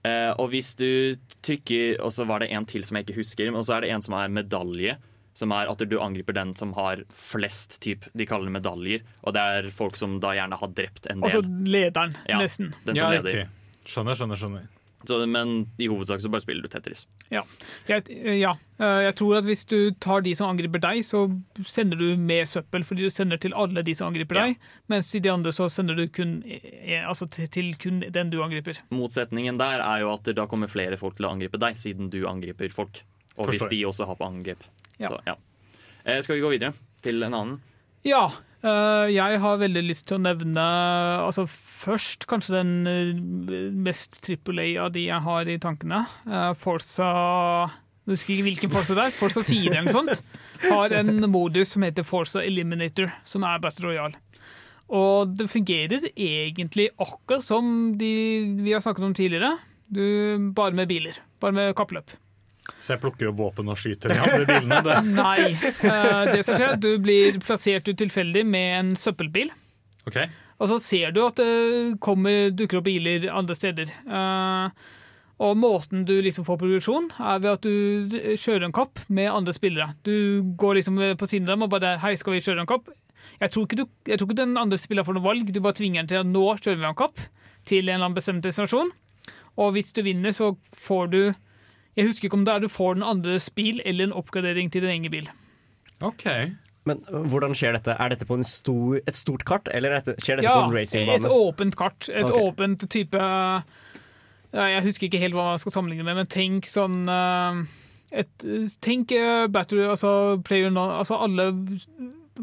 Eh, og hvis du trykker Og så var det en til som jeg ikke husker, og så er det en som er medalje. Som er at du angriper den som har flest typ, De kaller det medaljer. Og det er folk som da gjerne har drept en del. Altså lederen, Ja. nesten. den Ja, leder. Skjønner, skjønner. skjønner. Så, men i hovedsak så bare spiller du Tetris. Ja. Jeg, ja. eh, jeg tror at hvis du tar de som angriper deg, så sender du mer søppel, fordi du sender til alle de som angriper Ja. deg. Mens i de andre så sender du kun, eh, altså til, kun den du angriper. Motsetningen der er jo at da kommer flere folk til å angripe deg, siden du angriper folk. Og hvis de også har på angrep. Ja. Så, ja. Eh, skal vi gå videre til en annen? Ja. Eh, jeg har veldig lyst til å nevne altså først kanskje den eh, mest trippel A av de jeg har i tankene. Forsa Forza Jeg husker ikke hvilken Forsa det er. Forsa 4 eller noe sånt. Har en modus som heter Forza Eliminator, som er Battle Royale. Og det fungerer egentlig akkurat som de vi har snakket om tidligere. Du, bare med biler. Bare med kappløp. Så jeg plukker opp våpen og skyter de andre bilene. Det. Nei. Uh, det som skjer, er at du blir plassert ut tilfeldig med en søppelbil. Okay. Og så ser du at det kommer, dukker opp biler andre steder. Uh, og måten du liksom får progresjon, er ved at du kjører en kapp med andre spillere. Du går liksom på siden av dem og bare 'Hei, skal vi kjøre en kapp?' Jeg tror ikke, du, jeg tror ikke den andre spilleren får noe valg. Du bare tvinger den til at 'nå kjører vi en kapp' til en eller annen bestemt destinasjon. Og hvis du vinner, så får du Jeg husker ikke om det er du får den andres bil eller en oppgradering til din egen bil. ok. Men hvordan skjer dette? Er dette på en stor, et stort kart, eller er dette, skjer dette Ja, på en et åpent kart. Et okay. åpent type Jeg husker ikke helt hva man skal sammenligne med, men tenk sånn eh, et, Tenk eh, battery, altså, player, altså alle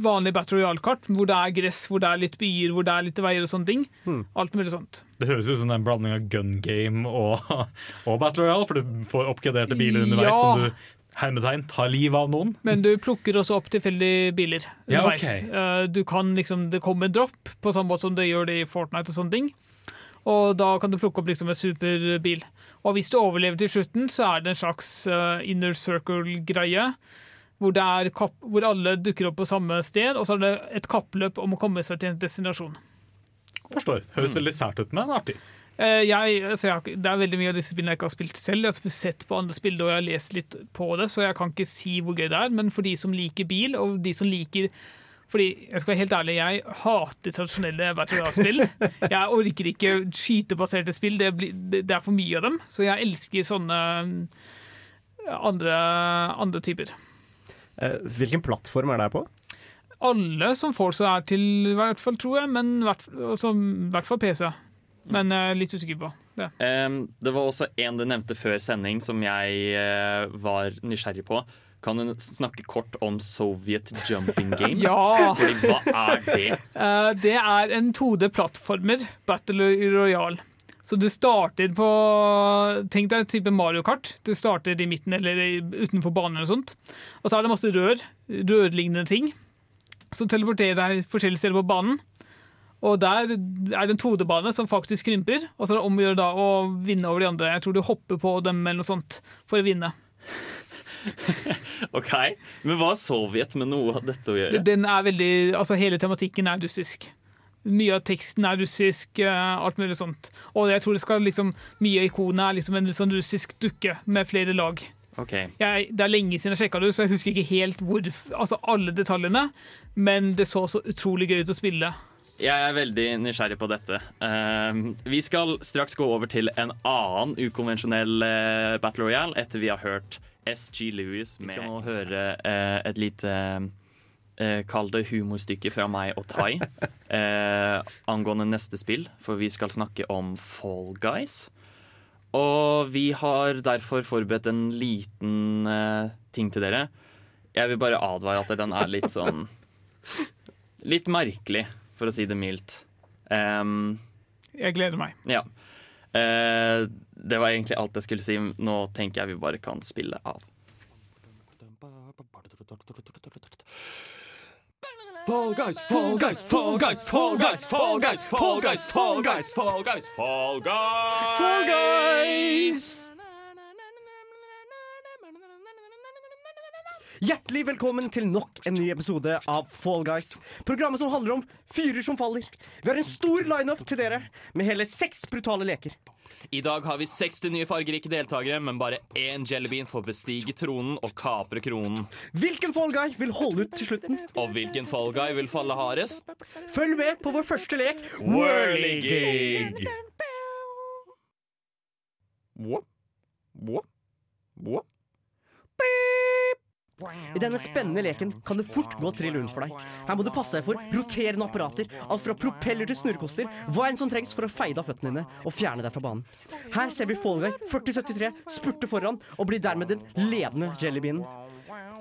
vanlige Battle Royale-kart, hvor det er gress, hvor det er litt byer, hvor det er litt veier og sånne ting. Hmm. Alt mulig sånt. Det høres ut som en blanding av gun game og, og Battle Royale, for du får oppgraderte biler underveis Ja. som du hermetegn tar livet av noen. Men du plukker også opp tilfeldige biler Ja, underveis. ok. okay. Du kan liksom, Det kommer en dropp, på samme måte som det gjør det i Fortnite og sånne ting. Og da kan du plukke opp liksom en superbil. Og hvis du overlever til slutten, så er det en slags eh, inner circle-greie. Hvor, det er kapp, hvor alle dukker opp på samme sted, og så er det et kappløp om å komme seg til en destinasjon. Forstår. Høres veldig sært ut, men artig. Eh, jeg, altså jeg, det er veldig mye av disse spillene jeg ikke har spilt selv. Jeg har sett på andre spill og jeg har lest litt på det, så jeg kan ikke si hvor gøy det er. Men for de som liker bil, og de som liker fordi jeg skal være helt ærlig, jeg hater tradisjonelle Battle Royale-spill. Jeg orker ikke skytebaserte spill, det, blir, det, det er for mye av dem. Så jeg elsker sånne eh, andre, andre typer. Eh, Hvilken plattform er det på? Alle som Forza er til, i hvert fall, tror jeg, men i hvert, altså, hvert fall PC. Men jeg er litt usikker på det. Um, det var også en du nevnte før sending som jeg uh, var nysgjerrig på. Kan du snakke kort om Soviet jumping game? Ja! Fordi hva er det? Uh, det er en 2D-plattformer, Battle Royale. Så du starter på Tenk deg en type Mario Kart. Du starter i midten eller utenfor banen eller sånt. Og så er det masse rør, rørlignende ting, som teleporterer deg forskjellige steder på banen. Og der er det en 2D-bane som faktisk krymper, og så er det om å gjøre da å vinne over de andre. Jeg tror du hopper på dem eller noe sånt for å vinne. Ok, Men hva har Sovjet med noe av dette å gjøre? Den er veldig, altså Hele tematikken er russisk. Mye av teksten er russisk, eh, alt mulig sånt. Og jeg tror det skal liksom, mye av ikonet er liksom en sånn russisk dukke med flere lag. Ok, Jeg, det er lenge siden jeg sjekka det, så jeg husker ikke helt hvor, altså alle detaljene. Men det så så utrolig gøy ut å spille. Jeg er veldig nysgjerrig på dette. Uh, vi skal straks gå over til en annen ukonvensjonell uh, Battle Royale etter vi har hørt SG Lewis. Vi skal nå høre uh, et lite eh, Kall det humorstykket fra meg og Tai eh, angående neste spill, for vi skal snakke om Fall Guys. Og vi har derfor forberedt en liten eh, ting til dere. Jeg vil bare advare at den er litt sånn Litt merkelig, for å si det mildt. Um, Jeg gleder meg. ja. Eh, det var egentlig alt jeg skulle si. Nå tenker jeg vi bare kan spille av. Fall guys, fall guys, fall guys, fall guys, fall guys, fall guys, fall guys, Fall Guys, Fall Guys! Fall Guys! Hjertelig velkommen til nok en ny episode av Fall Guys. Programmet som handler om fyrer som faller. Vi har en stor lineup til dere med hele seks brutale leker. I dag har vi 60 nye fargerike deltakere, men bare én jellybean får bestige tronen og kapre kronen. Hvilken Fall Guy vil holde ut til slutten? Og hvilken Fall Guy vil falle hardest? Følg med på vår første lek, Whirligig! What? What? whoop. I denne spennende leken kan det fort gå trill rundt for deg. Her må du passe deg for roterende apparater, alt fra propeller til snurrekoster, hva enn som trengs for å feide av føttene dine og fjerne deg fra banen. Her ser vi Fallguy 4073 spurte foran og blir dermed den ledende jellybeanen.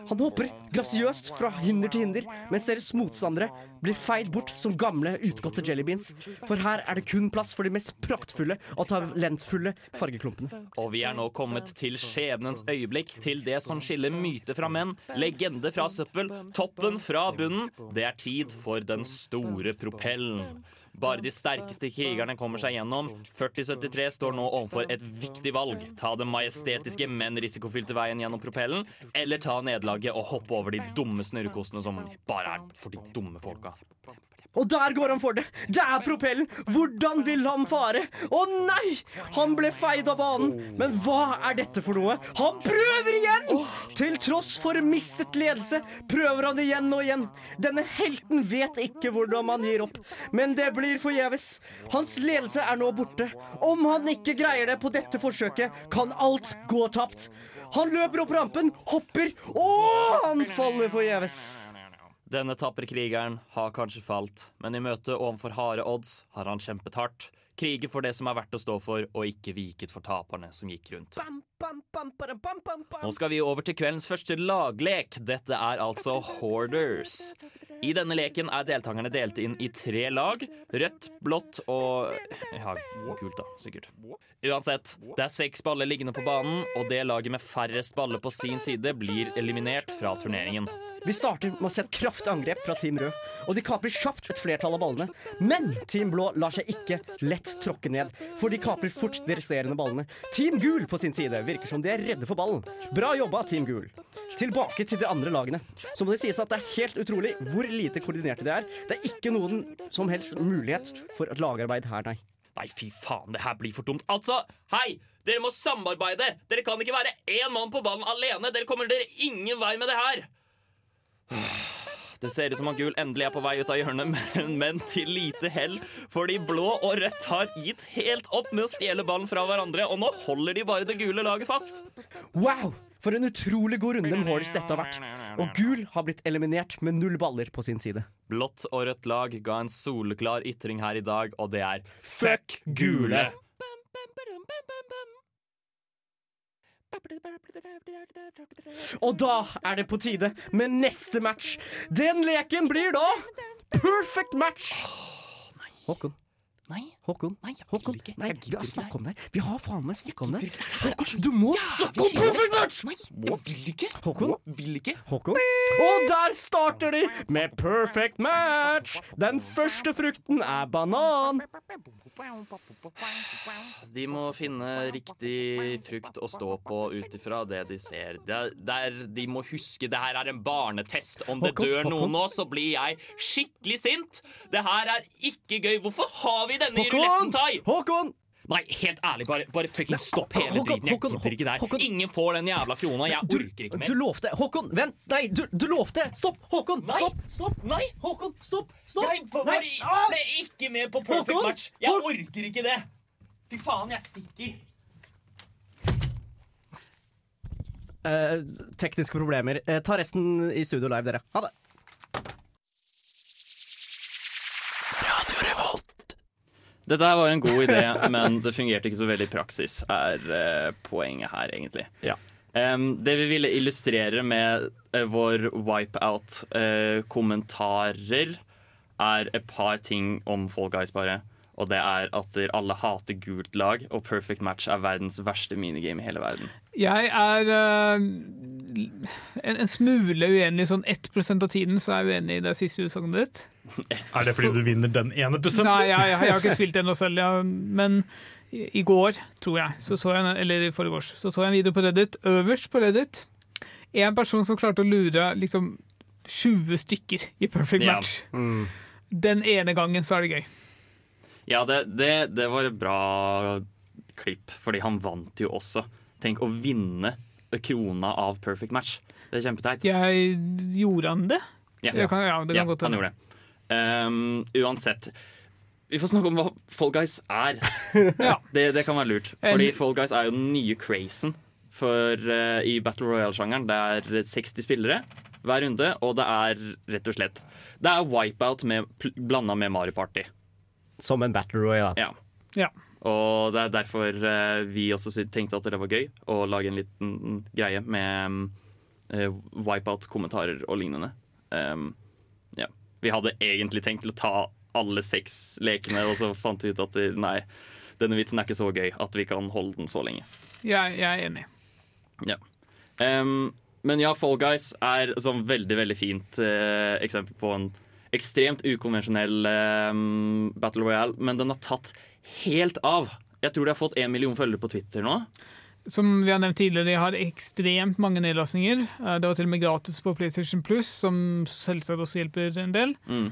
Han hopper grasiøst fra hinder til hinder, mens deres motstandere blir feid bort som gamle, utgåtte jellybeans. For her er det kun plass for de mest praktfulle og talentfulle fargeklumpene. Og vi er nå kommet til skjebnens øyeblikk, til det som skiller myte fra menn, legende fra søppel, toppen fra bunnen. Det er tid for den store propellen. Bare de sterkeste krigerne kommer seg gjennom. 4073 står nå overfor et viktig valg. Ta den majestetiske, men risikofylte veien gjennom propellen, eller ta nederlaget og hoppe over de dumme snurrekostene som bare er for de dumme folka. Og der går han for det! Det er propellen! Hvordan vil han fare? Å nei! Han ble feid av banen. Men hva er dette for noe? Han prøver igjen! Til tross for mistet ledelse prøver han igjen og igjen. Denne helten vet ikke hvordan man gir opp, men det blir forgjeves. Hans ledelse er nå borte. Om han ikke greier det på dette forsøket, kan alt gå tapt. Han løper opp rampen, hopper, og han faller forgjeves. Denne tapre krigeren har kanskje falt, men i møte overfor harde odds har han kjempet hardt. Kriger for det som er verdt å stå for, og ikke viket for taperne som gikk rundt. Bam, bam, bam, bam, bam, bam, bam. Nå skal vi over til kveldens første laglek. Dette er altså Hoarders. I denne leken er deltakerne delt inn i tre lag. Rødt, blått og Ja, kult, da. Sikkert. Uansett, det er seks baller liggende på banen, og det laget med færrest baller på sin side blir eliminert fra turneringen. Vi starter med å se et kraftig angrep fra Team Rød, og de kaprer kjapt et flertall av ballene. Men Team Blå lar seg ikke lett tråkke ned, for de kaprer fort de resterende ballene. Team Gul på sin side virker som de er redde for ballen. Bra jobba, Team Gul. Tilbake til de andre lagene. Så må det sies at det er helt utrolig hvor lite koordinerte de er. Det er ikke noen som helst mulighet for et lagarbeid her, nei. Nei, fy faen, det her blir for dumt. Altså, hei! Dere må samarbeide! Dere kan ikke være én mann på ballen alene! Dere kommer dere ingen vei med det her! Det ser ut som at gul endelig er på vei ut av hjørnet, men, men til lite hell. Fordi blå og rødt har gitt helt opp med å stjele ballen fra hverandre, og nå holder de bare det gule laget fast. Wow! For en utrolig god runde med Horse dette har vært. Og Gul har blitt eliminert med null baller på sin side. Blått og rødt lag ga en soleklar ytring her i dag, og det er fuck gule! Og da er det på tide med neste match. Den leken blir da perfect match. Håkon. Nei. Håkon. Nei, jeg Håkon. ikke. Nei, Jeg vi har snakket om det. her. Vi har faen meg snakket om det. Håkon, du må snakke om perfect match! Nei, jeg vil ikke. Håkon. Vil ikke. Håkon. Og der starter de med perfect match. Den første frukten er banan. De må finne riktig frukt å stå på ut ifra det de ser. Det er, er, de må huske det her er en barnetest. Om det Håkon, dør noen nå, så blir jeg skikkelig sint. Det her er ikke gøy. Hvorfor har vi denne Håkon! ruletten, Tai? Håkon! Nei, helt ærlig, bare, bare fucking stopp hele Håkon, driten. Jeg Håkon, gidder ikke der. Håkon. Ingen får den jævla krona. Jeg Du, orker ikke mer. du lovte Håkon, vent! Nei, du, du lovte! Stopp! Håkon! Nei. Stopp! Stopp! Nei! Håkon, stopp! Stopp! Jeg Ah! ble ikke med på perfect Håkon! match. Jeg orker ikke det. Fy faen, jeg stikker. Uh, tekniske problemer. Uh, ta resten i studio live, dere. Ha det. Dette her var en god idé, men det fungerte ikke så veldig i praksis, er eh, poenget her, egentlig. Ja. Um, det vi ville illustrere med uh, vår wipeout-kommentarer, er et par ting om Fall Guys, bare. Og det er at alle hater gult lag, og Perfect Match er verdens verste minigame i hele verden. Jeg er uh, en, en smule uenig, sånn 1% av tiden så er jeg uenig i det siste utsagnet ditt. Er det fordi du vinner den ene prosenten? Nei, jeg, jeg, jeg har ikke spilt ennå selv, ja, men i, i går, tror jeg, så så jeg, eller i forgårs, så så jeg en video på Reddit, øverst på Reddit, en person som klarte å lure liksom 20 stykker i perfect Ja. match. Den ene gangen så er det gøy. Ja, det, det, det var et bra klipp, fordi han vant jo også. Tenk å vinne krona av Perfect Match. Det er kjempeteit. Jeg gjorde han det? Ja, Det kan, ja, det kan ja godt han gjorde det. Um, uansett. Vi får snakke om hva Fall Guys er. Ja. Det, det kan være lurt. Fordi Fall Guys er jo den nye crazen for, uh, i Battle Royale-sjangeren. Det er 60 spillere hver runde, og det er rett og slett Det er wipeout med, blanda med Mario Party. Som en battle royale. Ja. Ja. Og det er derfor eh, vi også tenkte at det var gøy å lage en liten greie med uh, wipeout-kommentarer og lignende. Um, ja. Vi hadde egentlig tenkt til å ta alle seks lekene, og så fant vi ut at det, nei, denne vitsen er ikke så gøy at vi kan holde den så lenge. Jeg, jeg er enig. Ja. Um, men ja, Fall Guys er sånn veldig veldig fint uh, eksempel på en ekstremt ukonvensjonell um, Battle Royale, men den har tatt helt av. Jeg tror de har fått én million følgere på Twitter nå. Som vi har nevnt tidligere, de har ekstremt mange nedlastninger. Eh, Det var til og med gratis på PlayStation Plus, som selvsagt også hjelper en del. Mm.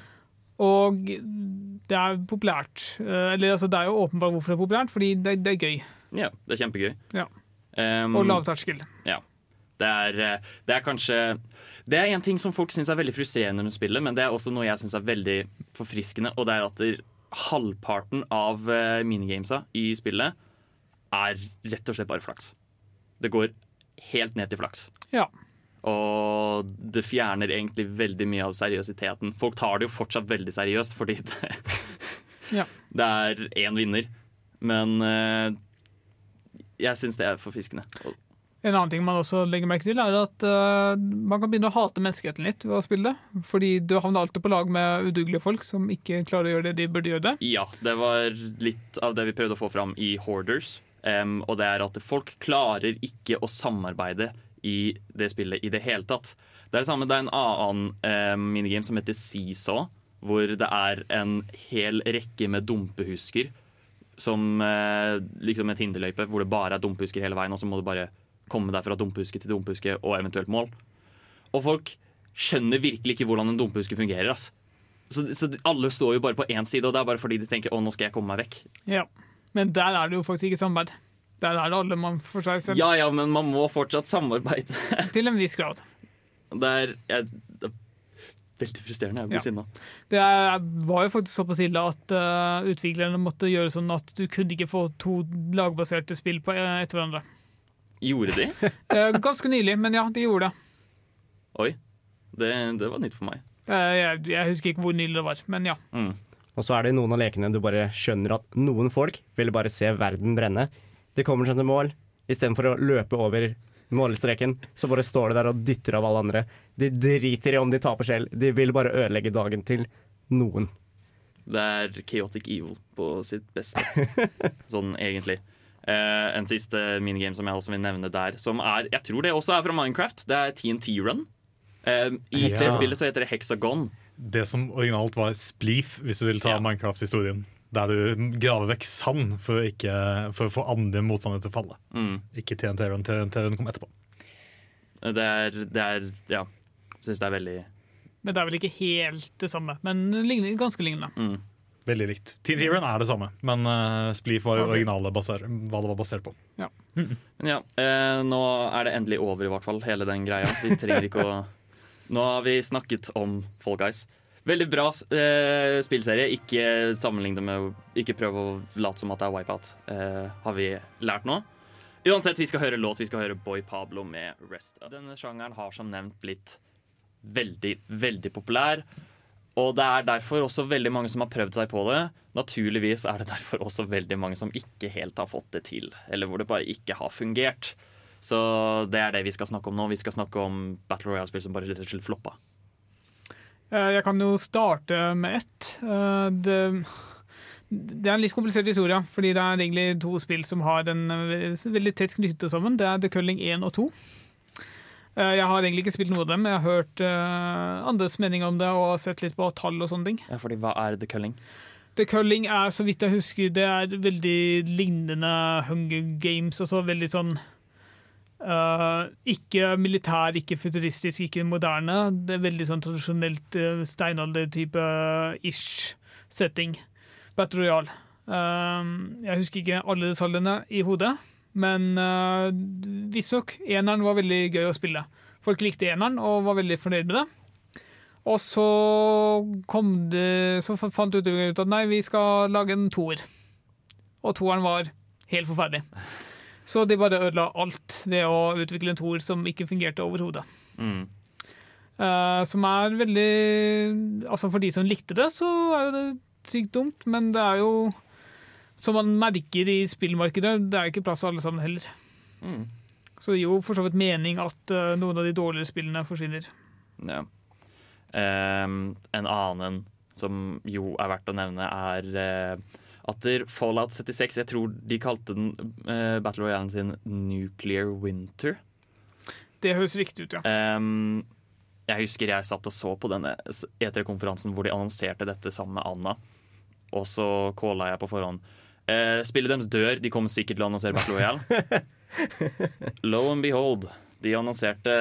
Og det er populært. Eh, Eller altså, det er jo åpenbart hvorfor det er populært, fordi det, det er gøy. Ja, det er kjempegøy. Ja. Um, Og lavterskel. Ja. Det er, eh, det er kanskje Det er en ting som folk syns er veldig frustrerende under spillet, men det er også noe jeg syns er veldig forfriskende, og det er at halvparten av eh, minigamesa i spillet er rett og slett bare flaks. Det går helt ned til flaks. Ja. Og det fjerner egentlig veldig mye av seriøsiteten. Folk tar det jo fortsatt veldig seriøst, fordi det, Ja. det er én vinner. Men uh, jeg syns det er forfriskende. En annen ting man også legger merke til, er at uh, man kan begynne å hate menneskeheten litt ved å spille det. Fordi du havner alltid på lag med udugelige folk som ikke klarer å gjøre det de burde gjøre det. Ja, det var litt av det vi prøvde å få fram i Hoarders. Um, og det er at folk klarer ikke å samarbeide i det spillet i det hele tatt. Det er det samme, det er en annen em, minigame som heter Seesaw, hvor det er en hel rekke med dumpehusker. Som eh, liksom et hinderløype hvor det bare er dumpehusker hele veien, og så må du bare komme deg fra dumpehuske til dumpehuske og eventuelt mål. Og folk skjønner virkelig ikke hvordan en dumpehuske fungerer. ass. Så, så alle står jo bare på én side, og det er bare fordi de tenker å, nå skal jeg komme meg vekk. Ja. Men der er det jo faktisk ikke samarbeid. Der er det alle mann for seg selv. Ja ja, men man må fortsatt samarbeide. Til en viss grad. Det er, jeg, det er veldig frustrerende. Jeg blir Ja. sinna. Det er, var jo faktisk såpass ille at uh, utviklerne måtte gjøre sånn at du kunne ikke få to lagbaserte spill på, eh, etter hverandre. Gjorde de? Eh, ganske nylig, men ja, de gjorde det. Oi. Det, det var nytt for meg. Eh, jeg, jeg husker ikke hvor nylig det var, men ja. Mm. Og så er det noen av lekene du bare skjønner at noen folk vil bare se verden brenne. De kommer seg til mål. Istedenfor å løpe over målstreken, så bare står de der og dytter av alle andre. De driter i om de taper selv. De vil bare ødelegge dagen til noen. Det er chaotic evil på sitt beste. Sånn egentlig. Eh, en siste minigame som jeg også vil nevne der, som er Jeg tror det også er fra Minecraft. Det er TNT Run. Uh, I Ja. det spillet så heter det Hexagon. Det som originalt var Spleef, hvis du vil ta Ja. Minecraft-historien. Der du graver vekk sand for, ikke, for å få andre motstandere til å falle. Mm. Ikke TNT-run. TNT-run kom etterpå. Det er, det er Ja. Syns det er veldig Men det er vel ikke helt det samme. Men ligner, ganske lignende. mm. Veldig likt. TNT-run er det samme, men uh, Spleef var jo Ok. originale baser, hva det var basert på. Men ja, eh, nå er det endelig over, i hvert fall, hele den greia. Vi trenger ikke å Nå har vi snakket om Fall Guys. Veldig bra eh, spillserie. Ikke sammenligne med Ikke prøv å late som at det er Wipeout, eh, har vi lært nå. Uansett, vi skal høre låt. Vi skal høre Boy Pablo med Rest Up. Denne sjangeren har som nevnt blitt veldig, veldig populær. Og det er derfor også veldig mange som har prøvd seg på det. Naturligvis er det derfor også veldig mange som ikke helt har fått det til, eller hvor det bare ikke har fungert. Så det er det vi skal snakke om nå. Vi skal snakke om Battle Royale-spill som bare rett og slett floppa. Eh, Jeg kan jo starte med ett. Eh, Det, det er en litt komplisert historie, fordi det er egentlig to spill som har en eh, veldig tett knyttet sammen. Det er The Culling 1 og 2. Eh, Jeg har egentlig ikke spilt noe av dem. Jeg har hørt eh, andres mening om det og sett litt på tall og sånne ting. Ja, fordi hva er The Culling? The Culling er, så vidt jeg husker, det er veldig lignende Hunger Games. Også veldig sånn uh, Ikke militær, ikke futuristisk, ikke moderne. Det er veldig sånn tradisjonelt uh, steinalder-type ish setting. Battle Royal. Uh, jeg husker ikke alle detaljene i hodet, men uh, visstnok eneren var veldig gøy å spille. Folk likte eneren og var veldig fornøyd med det. Og så kom det Så fant utvikleren ut at nei, vi skal lage en toer. Og toeren var helt forferdelig. Så de bare ødela alt ved å utvikle en toer som ikke fungerte overhodet. Mm. Uh, som er veldig Altså For de som likte det, så er jo det sykt dumt, men det er jo Som man merker i spillmarkedet, det er ikke plass til alle sammen heller. Mm. Så det gir jo for så vidt mening at uh, noen av de dårligere spillene forsvinner. Ja. Um, en annen som jo er verdt å nevne, er uh, atter Fallout 76. Jeg tror de kalte den uh, Battle Royale sin Nuclear Winter. Det høres riktig ut, ja. Um, jeg husker jeg satt og så på denne E3-konferansen hvor de annonserte dette sammen med Anna. Og så calla jeg på forhånd. Eh, spillet deres dør, de kommer sikkert til å annonsere Battle Royale. Lo and behold, de annonserte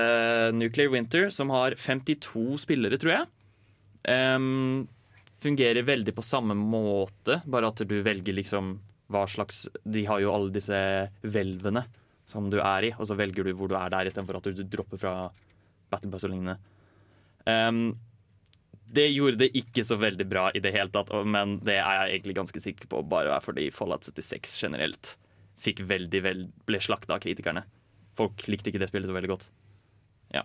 Nuclear Winter, som har 52 spillere, tror jeg. Um, fungerer veldig på samme måte, bare at du velger liksom hva slags De har jo alle disse hvelvene som du er i, og så velger du hvor du er der, istedenfor at du dropper fra Battle Bus og lignende. Ehm, det gjorde det ikke så veldig bra i det hele tatt, men det er jeg egentlig ganske sikker på bare er fordi Fallout 76 generelt fikk veldig vel, ble slakta av kritikerne. Folk likte ikke det spillet så veldig godt. Ja.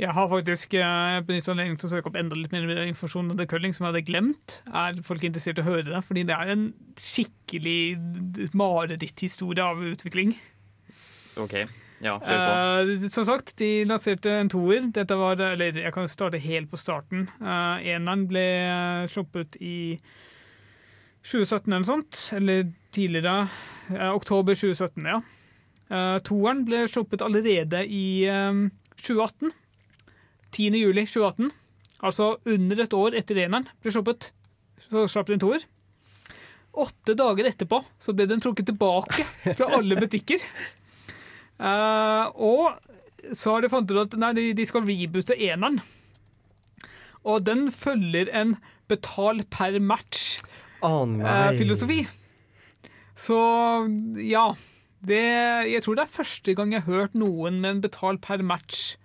Jeg har faktisk eh, benyttet anledningen til å søke opp enda litt mer informasjon om The Culling som jeg hadde glemt. Er folk interessert i å høre det? Fordi det er en skikkelig mareritthistorie av utvikling. OK, ja. Eh, som sagt, de lanserte en toer. Dette var, eller jeg kan starte helt på starten. Uh, eneren ble eh, sluppet i 2017 eller noe sånt. Eller tidligere. Uh, oktober 2017, ja. Uh, toeren ble sluppet allerede i eh, 2018. 10. juli 2018. Altså under et år etter eneren ble sluppet. Så slapp de en toer. Åtte dager etterpå så ble den trukket tilbake fra alle butikker. Eh, og så har de fant ut at nei, de, de skal reboote eneren. Og den følger en betal per match-filosofi. match-filosofi. så ja. Det, jeg tror det er første gang jeg har hørt noen med en betal per match-greie.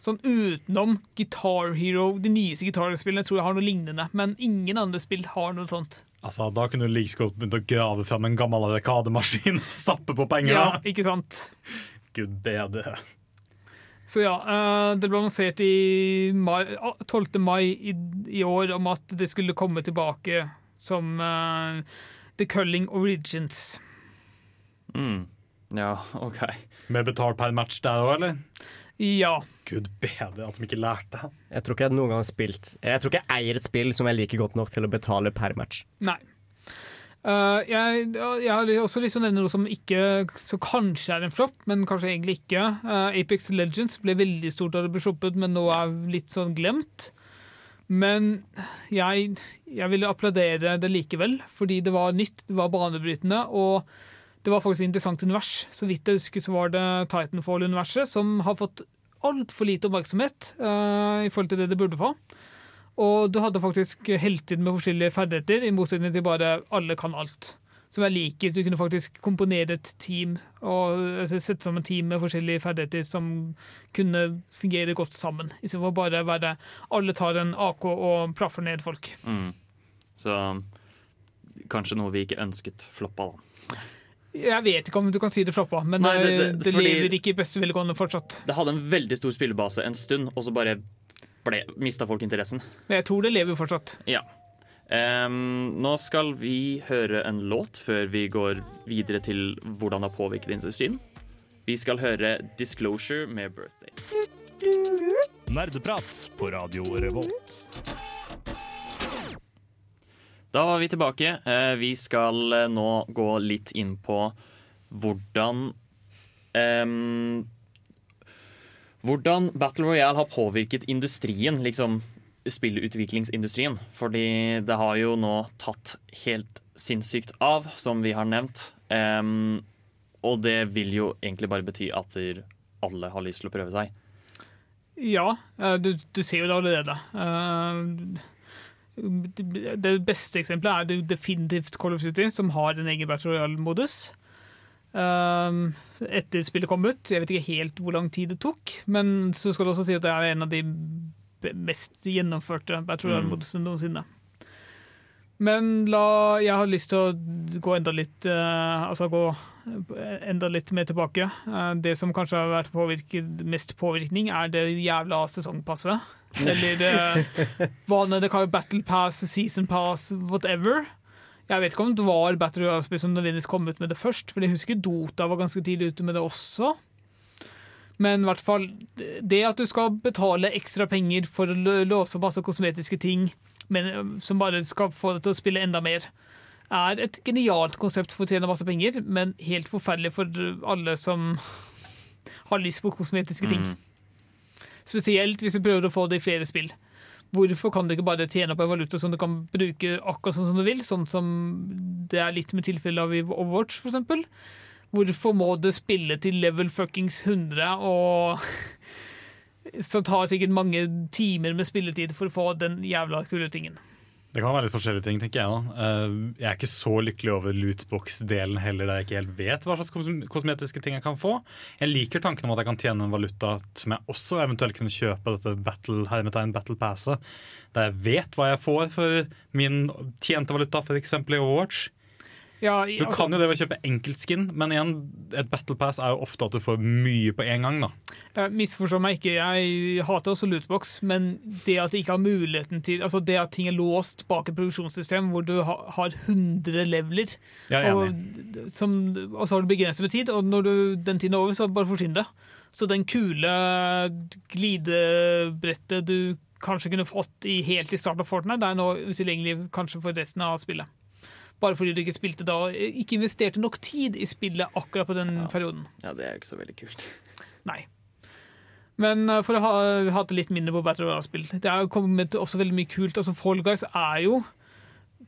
sånn utenom Guitar Hero, de nyeste gitarspillene tror jeg har noe lignende. Men ingen andre spill har noe sånt. Altså, Da kunne du like godt begynt å grave fram en gammel arkademaskin og stappe på penger. Ja, da. ikke sant? Gud bedre. Så ja, eh, det ble annonsert i mai, 12. mai i, i år om at det skulle komme tilbake som eh, The Culling Origins. Mm. Ja, OK. Med betalt per match der òg, eller? Ja. Gud bedre at de ikke lærte. Jeg tror ikke jeg noen gang har spilt Jeg tror ikke jeg eier et spill som jeg liker godt nok til å betale per match. Nei. Uh, jeg, jeg har også lyst til å nevne noe som ikke Så kanskje er en flopp, men kanskje egentlig ikke. Uh, Apex Legends ble veldig stort da det ble sluppet, men nå er litt sånn glemt. Men jeg, jeg ville applaudere det likevel, fordi det var nytt, det var banebrytende, og det var faktisk et interessant univers. Så vidt jeg husker, så var det Titanfall-universet, som har fått altfor lite oppmerksomhet uh, i forhold til det det burde få. Og du hadde faktisk heltid med forskjellige ferdigheter, i motsetning til bare alle kan alt. Som jeg liker. Du kunne faktisk komponere et team og altså, sette sammen team med forskjellige ferdigheter som kunne fungere godt sammen. Istedenfor bare være alle tar en AK og plaffer ned folk. Mm. Så kanskje noe vi ikke ønsket floppa, da. Jeg vet ikke om du kan si det floppa, men Nei, det- det, det- det, lever ikke i beste velgående fortsatt. Det hadde en veldig stor spillebase en stund, og så bare ble, mista folk interessen. Men jeg tror det lever fortsatt. Ja. Um, nå skal vi høre en låt før vi går videre til hvordan det har påvirket industrien. Vi skal høre 'Disclosure' med 'Birthday'. Nerdeprat på Radio Revolt. Da var vi tilbake. Eh, Vi skal eh, nå gå litt inn på hvordan um, Hvordan Battle Royale har påvirket industrien, liksom spillutviklingsindustrien. Fordi det har jo nå tatt helt sinnssykt av, som vi har nevnt. Um, og det vil jo egentlig bare bety at alle har lyst til å prøve seg. Ja, eh, du, du ser jo det allerede. Eh, Det beste eksempelet er definitivt Call of Duty, som har en egen Battle Royale-modus. Eh, Etter spillet kom ut. Jeg vet ikke helt hvor lang tid det tok, men så skal du også si at det er en av de mest gjennomførte Battle Royale-modusene noensinne. Men la, jeg har lyst til å gå enda litt uh, Altså gå enda litt mer tilbake. Uh, det som kanskje har vært påvirket, mest påvirkning, er det jævla sesongpasset. Eller uh, hva det kalles Battle Pass, Season Pass, whatever. Jeg vet ikke om det var Battle Royale-spill som nødvendigvis kom ut med det først, for jeg husker Dota var ganske tidlig ute med det også. Men i hvert fall, det at du skal betale ekstra penger for å låse masse kosmetiske ting, men som bare skal få deg til å spille enda mer, er et genialt konsept for å tjene masse penger, men helt forferdelig for alle som har lyst på kosmetiske ting. Spesielt hvis du prøver å få det i flere spill. Hvorfor kan du ikke bare tjene opp en valuta som du kan bruke akkurat sånn som du vil, sånn som det er litt med tilfellet av Overwatch, eksempel? Hvorfor må du spille til level fuckings 100 og Så tar det sikkert mange timer med spilletid for å få den jævla kule tingen. Det kan være litt forskjellige ting, tenker jeg. da. Eh, Jeg er ikke så lykkelig over lootbox-delen heller, der jeg ikke helt vet hva slags kosmetiske ting jeg kan få. Jeg liker tanken om at jeg kan tjene en valuta som jeg også eventuelt kunne kjøpe dette battle, hermetegn battle passet, der jeg vet hva jeg får for min tjente valuta, f.eks. i Overwatch. Ja, i- Du altså- kan jo det ved å kjøpe enkeltskin, men igjen, et battle pass er jo ofte at du får mye på en gang. da. Misforstå meg ikke, jeg hater også lootbox, men det at de ikke har muligheten til Altså det at ting er låst bak et produksjonssystem hvor du ha, har 100 leveler, er og, som, og så har du begrenset med tid, og når du, den tiden er over, så bare forsvinn det. Så den kule glidebrettet du kanskje kunne fått i, helt i starten av Fortnite, det er nå utilgjengelig kanskje for resten av spillet. Bare fordi du ikke spilte da Ikke investerte nok tid i spillet akkurat på den perioden. Ja, det er jo ikke så veldig kult. Nei. Men uh, for å ha hatt litt mindre på Battle Royale-spill Det er jo kommet også veldig mye kult. Altså Fall Guys er jo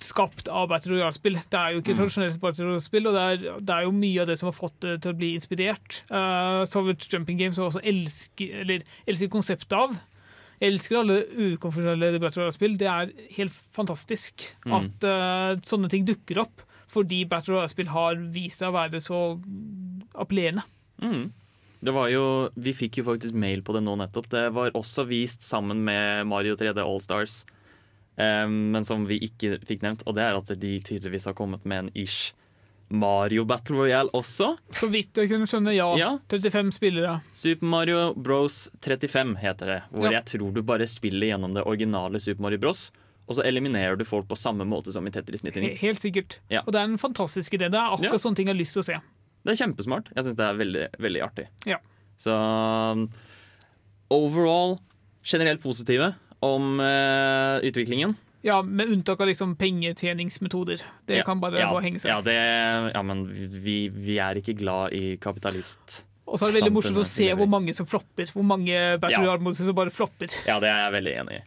skapt av Battle Royale-spill. Det er jo ikke tradisjonelt Battle Royale-spill, og det er, det er jo mye av det som har fått det til å bli inspirert. Uh, Soviet Jumping Games har også elsket, eller, elsket konseptet av. Jeg elsker alle ukonfesjonelle Battle. Det er helt fantastisk at uh, sånne ting dukker opp, fordi Battle Royale-spill har vist seg å være så appellerende. Mm. Det var jo, vi fikk jo faktisk mail på det nå nettopp. Det var også vist sammen med Mario 3D Allstars, um, men som vi ikke fikk nevnt. Og det er at de tydeligvis har kommet med en ish Mario Battle Royale også. Så vidt jeg kunne skjønne, ja. Ja. 35 spillere. Super Mario Bros 35 heter det. Hvor Ja. jeg tror du bare spiller gjennom det originale Super Mario Bros. Og så eliminerer du folk på samme måte som i Tetris 99. Helt sikkert. Ja. Og det er en fantastisk idé. Det er akkurat sånne ting jeg har lyst til å se. Det er kjempesmart. Jeg syns det er veldig, veldig artig. Ja. Så um, overall generelt positive om uh, utviklingen. Ja, Med unntak av liksom pengetjeningsmetoder. Det Ja, kan bare ja, og henge seg. Ja, det, ja, men vi, vi er ikke glad i kapitalist. Og så er det veldig morsomt å se hvor mange som flopper. Hvor mange Battle Ja. Som bare flopper. Ja, det er jeg veldig enig i.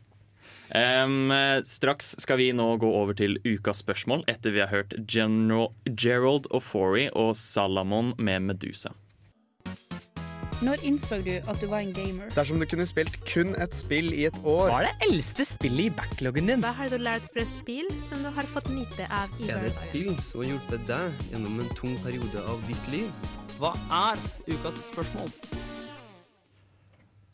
Eh, straks skal vi nå gå over til ukas spørsmål etter vi har hørt General, Gerald Ofori og Salamon med Medusa. Når innså du at du var en gamer? Dersom du kunne spilt kun et spill i et år Hva er det eldste spillet i backloggen din? Hva har du lært fra spill som du har fått nyte av i Er det et spill som har hjulpet deg gjennom en tung periode av ditt liv? Hva er ukas spørsmål?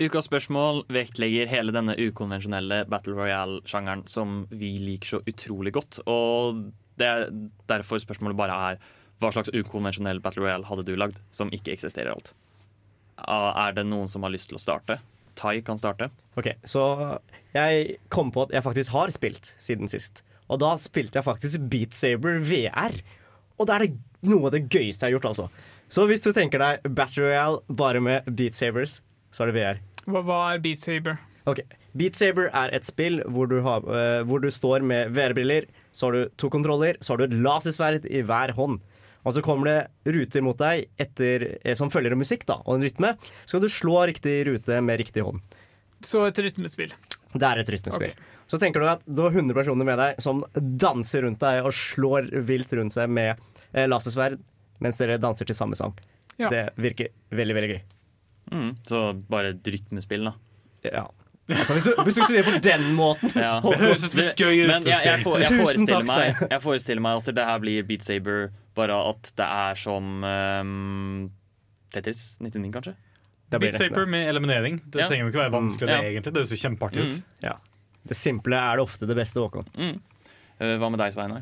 Ukas spørsmål vektlegger hele denne ukonvensjonelle Battle Royale-sjangeren som vi liker så utrolig godt. Og det er derfor spørsmålet bare er hva slags ukonvensjonell Battle Royale hadde du lagd som ikke eksisterer alt? Ah, Er det noen som har lyst til å starte? Tai kan starte. Ok, Så jeg kom på at jeg faktisk har spilt siden sist. Og da spilte jeg faktisk Beat Saber VR. Og det er det, noe av det gøyeste jeg har gjort, altså. Så hvis du tenker deg Battle Royale bare med Beat Sabers, så er det VR. Hva, hva er Beat Saber? Ok, Beat Saber er et spill hvor du, har, uh, hvor du står med VR-briller, så har du to kontroller, så har du et lasersverd i hver hånd. Og så kommer det ruter mot deg etter, eh, som følger en musikk da, og en rytme. Så skal du slå riktig rute med riktig hånd. Så et rytmespill. Det er et rytmespill. Så tenker du at du har 100 personer med deg som danser rundt deg og slår vilt rundt seg med eh, lasersverd mens dere danser til samme sang. Ja. Det virker veldig, veldig gøy. Mm, så bare et rytmespill, da. Ja. Altså, hvis, du, hvis du sier det på den måten Ja. høres ut Men jeg, jeg, får, jeg, forestiller meg, jeg forestiller meg at det her blir Beat Saber, bare at det er som um, Tetris 99, kanskje? Beat Saber med eliminering. Det Ja. trenger jo ikke være vanskelig, Ja. det egentlig. Det ser kjempeartig ut. Mm. Ja. Det simple er det ofte det beste, Håkon. Mm. Eh, Hva med deg, Steinar?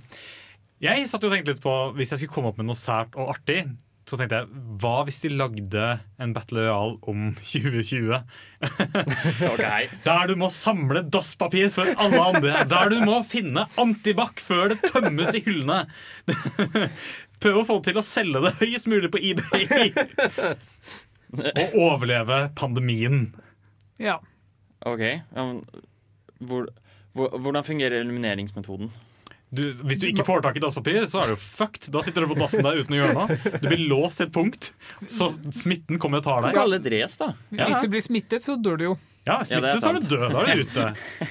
Jeg satt jo og tenkte litt på Hvis jeg skulle komme opp med noe sært og artig, så tenkte jeg hva hvis de lagde en Battle Royale om 2020? Der du må samle dasspapir før alle andre. Der du må finne antibac før det tømmes i hyllene. Prøv å få til å selge det høyest mulig på eBay. Og overleve pandemien. Ja. OK. ja, men hvor, hvor, hvordan fungerer elimineringsmetoden? Du, hvis du ikke får tak i dasspapir, så er du fucked. Da sitter du på dassen der uten å gjøre noe. Du blir låst til et punkt, så smitten kommer og tar deg. Kalle et da. Ja. Hvis du blir smittet, så dør du jo. Ja, Ja, er så er du død. Da er du ute.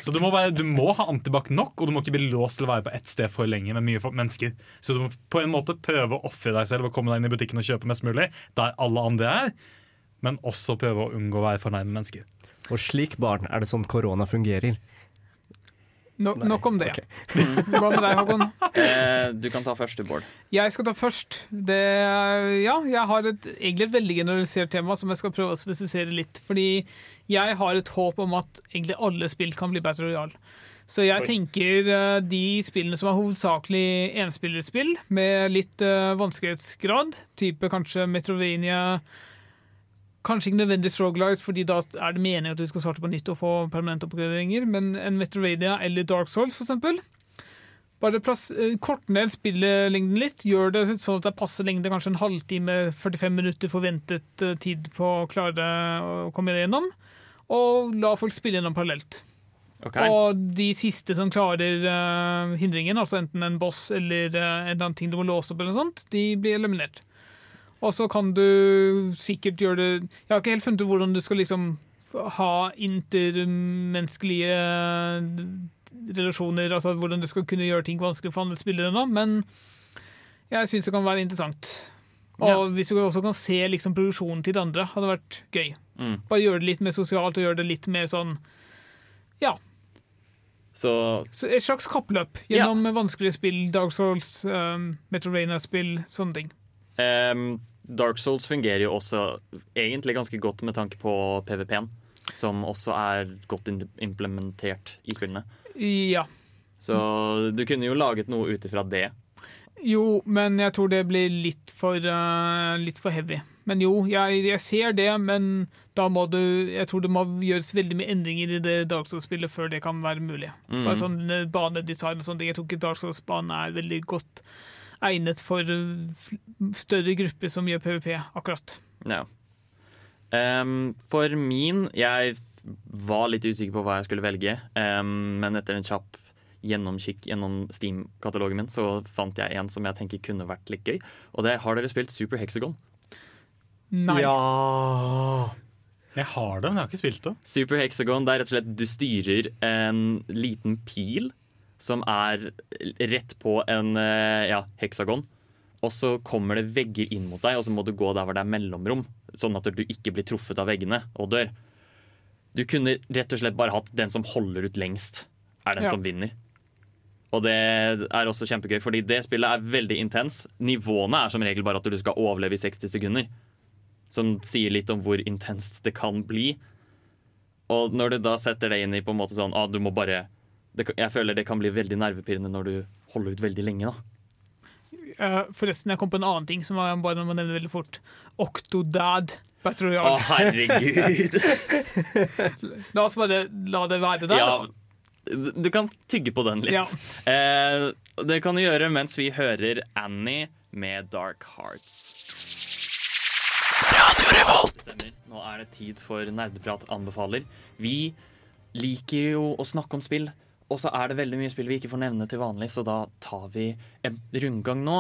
Så du må, være, du må ha antibac nok, og du må ikke bli låst til å være på ett sted for lenge med mye mennesker. Så du må på en måte prøve å ofre deg selv og komme deg inn i butikken og kjøpe mest mulig der alle andre er, men også prøve å unngå å være for mennesker. Og slik, barn, er det sånn korona fungerer. No, nok om det. Hva med deg, Håkon? Eh, du kan ta først, du, Bård. Jeg skal ta først. Det, ja, jeg har et, egentlig et veldig generalisert tema som jeg skal prøve å spesifisere litt. Fordi jeg har et håp om at egentlig alle spill kan bli Battle Royale. Så jeg Oi. tenker eh, de spillene som er hovedsakelig enspillerspill, med litt uh, vanskelighetsgrad, type kanskje Metrovania Kanskje ikke nødvendigvis Roguelite, fordi da er det meningen at du skal starte på nytt og få permanente oppgraderinger, men en Metrovania eller Dark Souls, eksempel. Bare plass, eh, kort ned spillelengden litt. Gjør det sånn at det passer lengde, kanskje en halvtime, 45 minutter forventet eh, tid på å klare å komme gjennom. Og la folk spille gjennom parallelt. Okay. Og de siste som klarer uh, hindringen, altså enten en boss eller uh, en annen ting du må låse opp, eller noe sånt, de blir eliminert. Og så kan du sikkert gjøre det Jeg har ikke helt funnet ut hvordan du skal liksom ha intermenneskelige relasjoner, altså hvordan du skal kunne gjøre ting vanskelig for andre spillere nå, men jeg syns det kan være interessant. Og Ja. hvis du også kan se liksom produksjonen til de andre, hadde vært gøy. Mm. Bare gjøre det litt mer sosialt og gjøre det litt mer sånn Ja. Så Så et slags kappløp gjennom vanskelige spill, Dark Souls, um, Metrovania-spill, sånne ting. Ehm, Dark Souls fungerer jo også egentlig ganske godt med tanke på PVP-en, som også er godt implementert i spillene. Ja. Så du kunne jo laget noe ut ifra det. Jo, men jeg tror det blir litt for, uh, litt for heavy. Men jo, jeg, jeg ser det, men da må du Jeg tror det må gjøres veldig mye endringer i det Dark Souls-spillet før det kan være mulig. Mm. Bare sånn eh, banedesign og sånne ting. Jeg tror ikke Dark Souls-banen er veldig godt egnet for eh, større grupper som gjør PVP, akkurat. Ja. Um, for min Jeg var litt usikker på hva jeg skulle velge, um, men etter en kjapp gjennomkikk gjennom Steam-katalogen min, så fant jeg en som jeg tenker kunne vært litt gøy. Og det har dere spilt Super Hexagon? Nei. Ja. Jeg har det, men jeg har ikke spilt det. Super Hexagon, det er rett og slett du styrer en liten pil som er rett på en eh, ja, heksagon. Og så kommer det vegger inn mot deg, og så må du gå der hvor det er mellomrom. Sånn at du ikke blir truffet av veggene og dør. Du kunne rett og slett bare hatt den som holder ut lengst, er den Ja. som vinner. Og det er også kjempegøy, fordi det spillet er veldig intens. Nivåene er som regel bare at du skal overleve i 60 sekunder. Som sier litt om hvor intenst det kan bli. Og når du da setter det inn i på en måte sånn ah, du må bare det, Jeg føler det kan bli veldig nervepirrende når du holder ut veldig lenge. da Eh, forresten, jeg kom på en annen ting som jeg bare må nevne veldig fort. Octodad Battle Royale. Å, herregud! La oss bare la det være der. Ja, da. Du kan tygge på den litt. Ja. Eh, det kan du gjøre mens vi hører Annie med Dark Hearts. Stemmer. Nå er det tid for Nerdeprat anbefaler. Vi liker jo å snakke om spill, og så er det veldig mye spill vi ikke får nevne til vanlig, så da tar vi en rundgang nå.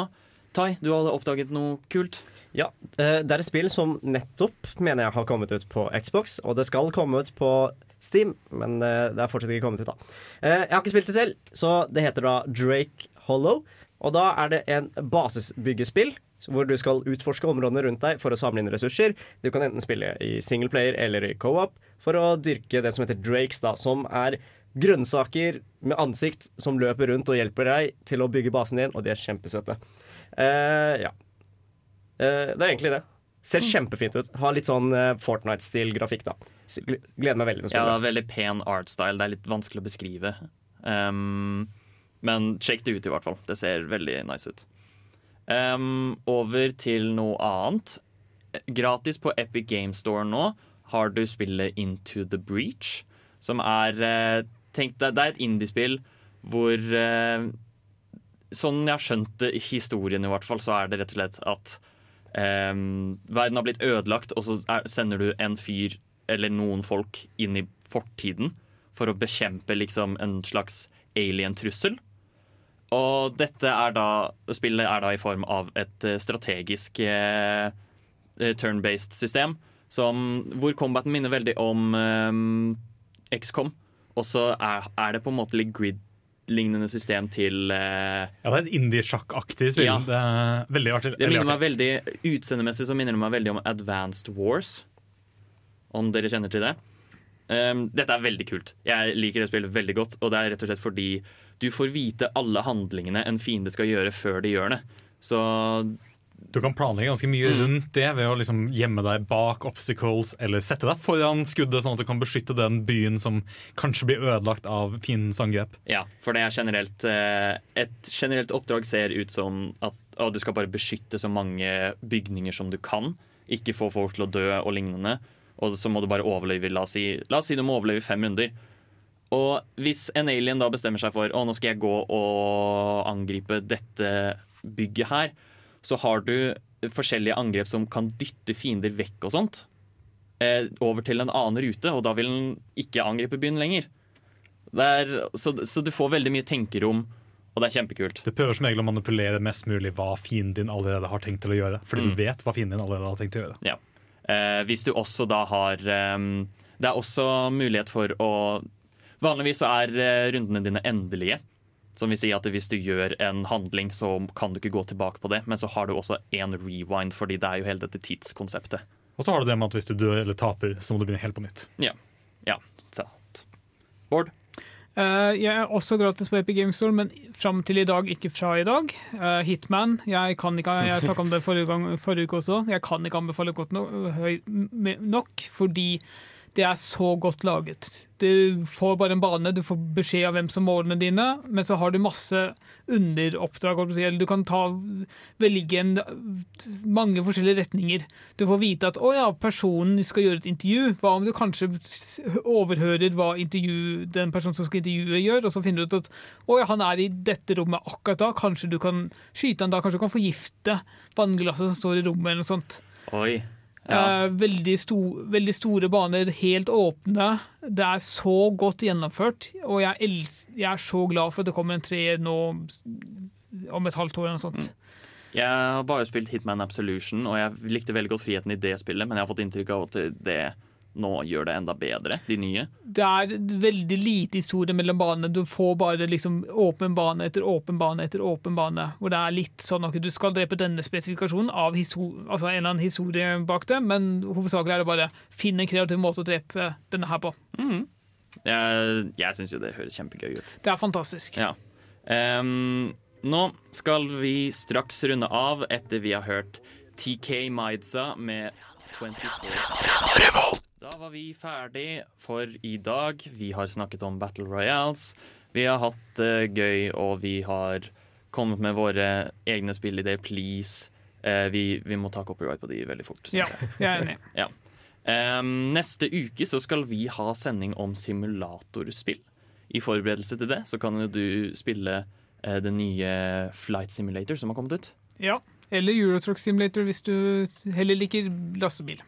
Tai, du hadde oppdaget noe kult? Ja, eh, det er et spill som nettopp mener jeg har kommet ut på Xbox, og det skal komme ut på Steam, men eh, det er fortsatt ikke kommet ut, da. Eh, Jeg har ikke spilt det selv, så det heter da Drake Hollow. Og da er det en basisbyggespill hvor du skal utforske områdene rundt deg for å samle inn ressurser. Du kan enten spille i singleplayer eller i co-op for å dyrke det som heter Drakes, da, som er grønnsaker med ansikt som løper rundt og hjelper deg til å bygge basen din, og de er kjempesøte. Uh, ja. Uh, det er egentlig det. Ser kjempefint ut. Har litt sånn eh, Fortnite-stil grafikk, da. Gleder meg veldig til å Ja, spille. er veldig pen artstyle. Det er litt vanskelig å beskrive. Um, men sjekk det ut, i hvert fall. Det ser veldig nice ut. Um, over til noe annet. Gratis på Epic Game Store nå har du spillet Into the Breach, som er Tenk deg, det er et indiespill hvor eh, Sånn jeg har skjønt det, historien i hvert fall, så er det rett og slett at eh, verden har blitt ødelagt, og så er, sender du en fyr eller noen folk inn i fortiden for å bekjempe liksom en slags alien-trussel. Og dette er da Spillet er da i form av et eh, strategisk eh, eh, turn-based system som, hvor combaten minner veldig om eh, XCOM. Og så er, er det på en måte litt grid-lignende system til eh, Ja, det er et indie-sjakk-aktig spill. Ja. Det er veldig artig. det minner meg veldig Utseendemessig så minner det meg veldig om Advanced Wars. Om dere kjenner til det. Um, dette er veldig kult. Jeg liker det spillet veldig godt. Og det er rett og slett fordi du får vite alle handlingene en fiende skal gjøre, før de gjør det. Så Du kan planlegge ganske mye Mm. rundt det ved å liksom gjemme deg bak obstacles eller sette deg foran skuddet, sånn at du kan beskytte den byen som kanskje blir ødelagt av fiendens angrep. ja, for det er generelt eh, Et generelt oppdrag ser ut som at å, du skal bare beskytte så mange bygninger som du kan. Ikke få folk til å dø og lignende. Og så må du bare overleve La oss si, la oss si du må overleve fem runder. Og hvis en alien da bestemmer seg for Å, nå skal jeg gå og angripe dette bygget her, så har du forskjellige angrep som kan dytte fiender vekk og sånt. Eh, over til en annen rute, og da vil den ikke angripe byen lenger. Er, så, så du får veldig mye tenkerom, og det er kjempekult. Du prøver som regel å manipulere mest mulig hva fienden din allerede har tenkt til å gjøre. Fordi Mm. du vet hva fienden din allerede har tenkt til å gjøre. Ja. Eh, hvis du også da har ehm, Det er også mulighet for å Vanligvis så er eh, rundene dine endelige. Som vil si at hvis du gjør en handling, så kan du ikke gå tilbake på det. Men så har du også en rewind, fordi det er jo hele dette tidskonseptet. Og så har du det med at hvis du dør eller taper, så må du begynne helt på nytt. Ja. ja sant. Bård? Uh, jeg er også gratis på Epic Games Store, men fram til i dag ikke fra i dag. Uh, Hitman. Jeg kan ikke, jeg snakka om det forrige, gang, forrige uke også. Jeg kan ikke anbefale godt no, høy, nok, fordi det er så godt laget. Du får bare en bane, du får beskjed av hvem som målene dine, men så har du masse underoppdrag. Du kan ta, velge mange forskjellige retninger. Du får vite at å ja, personen skal gjøre et intervju. Hva om du kanskje overhører hva intervju, den personen som skal intervjue, gjør, og så finner du ut at å ja, han er i dette rommet akkurat da. Kanskje du kan skyte han da, kanskje du kan forgifte vannglasset som står i rommet, eller noe sånt. Oi. Eh, veldig, sto, veldig store baner, helt åpne. Det er så godt gjennomført, og jeg, els, jeg er så glad for at det kommer en treer nå om et halvt år eller noe sånt. Jeg har bare spilt Hitman Absolution, og jeg likte veldig godt friheten i det spillet, men jeg har fått inntrykk av at det nå gjør det enda bedre, de nye. Det er veldig lite historie mellom banene. Du får bare liksom åpen bane etter åpen bane etter åpen bane. Hvor det er litt sånn at du skal drepe denne spesifikasjonen av altså en eller annen historie bak det, men hovedsakelig er det bare finn en kreativ måte å drepe denne her på. Jeg, jeg syns jo det høres kjempegøy ut. Det er fantastisk. Ja. Um, nå skal vi straks runde av etter vi har hørt TK Maidza med 24. Da var vi ferdig for i dag. Vi har snakket om Battle Royales. Vi har hatt det gøy, og vi har kommet med våre egne spillideer. Please. Eh, vi, vi må ta copyright på de veldig fort. Ja, jeg er enig. ja. um, neste uke så skal vi ha sending om simulatorspill. i forberedelse til det så kan jo du spille eh, det nye Flight Simulator som har kommet ut. Ja. Eller Eurotruck Simulator hvis du heller liker lastebil.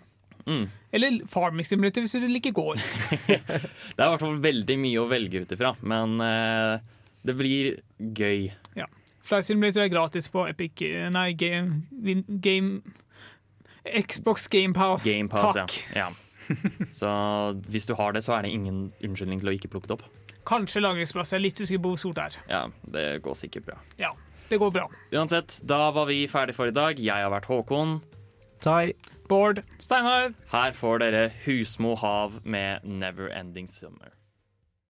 Mm. Eller Farming Simulator hvis du liker gård. Det er i hvert fall veldig mye å velge ut ifra, men uh, det blir gøy. Ja. Flight Simulator er gratis på Epic Nei, Game, game Xbox Game Pass. Game Pass, Takk. ja. ja. Så hvis du har det, så er det ingen unnskyldning til å ikke plukke det opp. Kanskje lagringsplass. Jeg er litt usikker på hvor stort det er. Ja, det går sikkert bra. Ja, det går bra. Uansett, da var vi ferdig for i dag. Jeg har vært Håkon. Tai. Bård. Steinar. Her får dere Husmo hav med Never Ending Summer.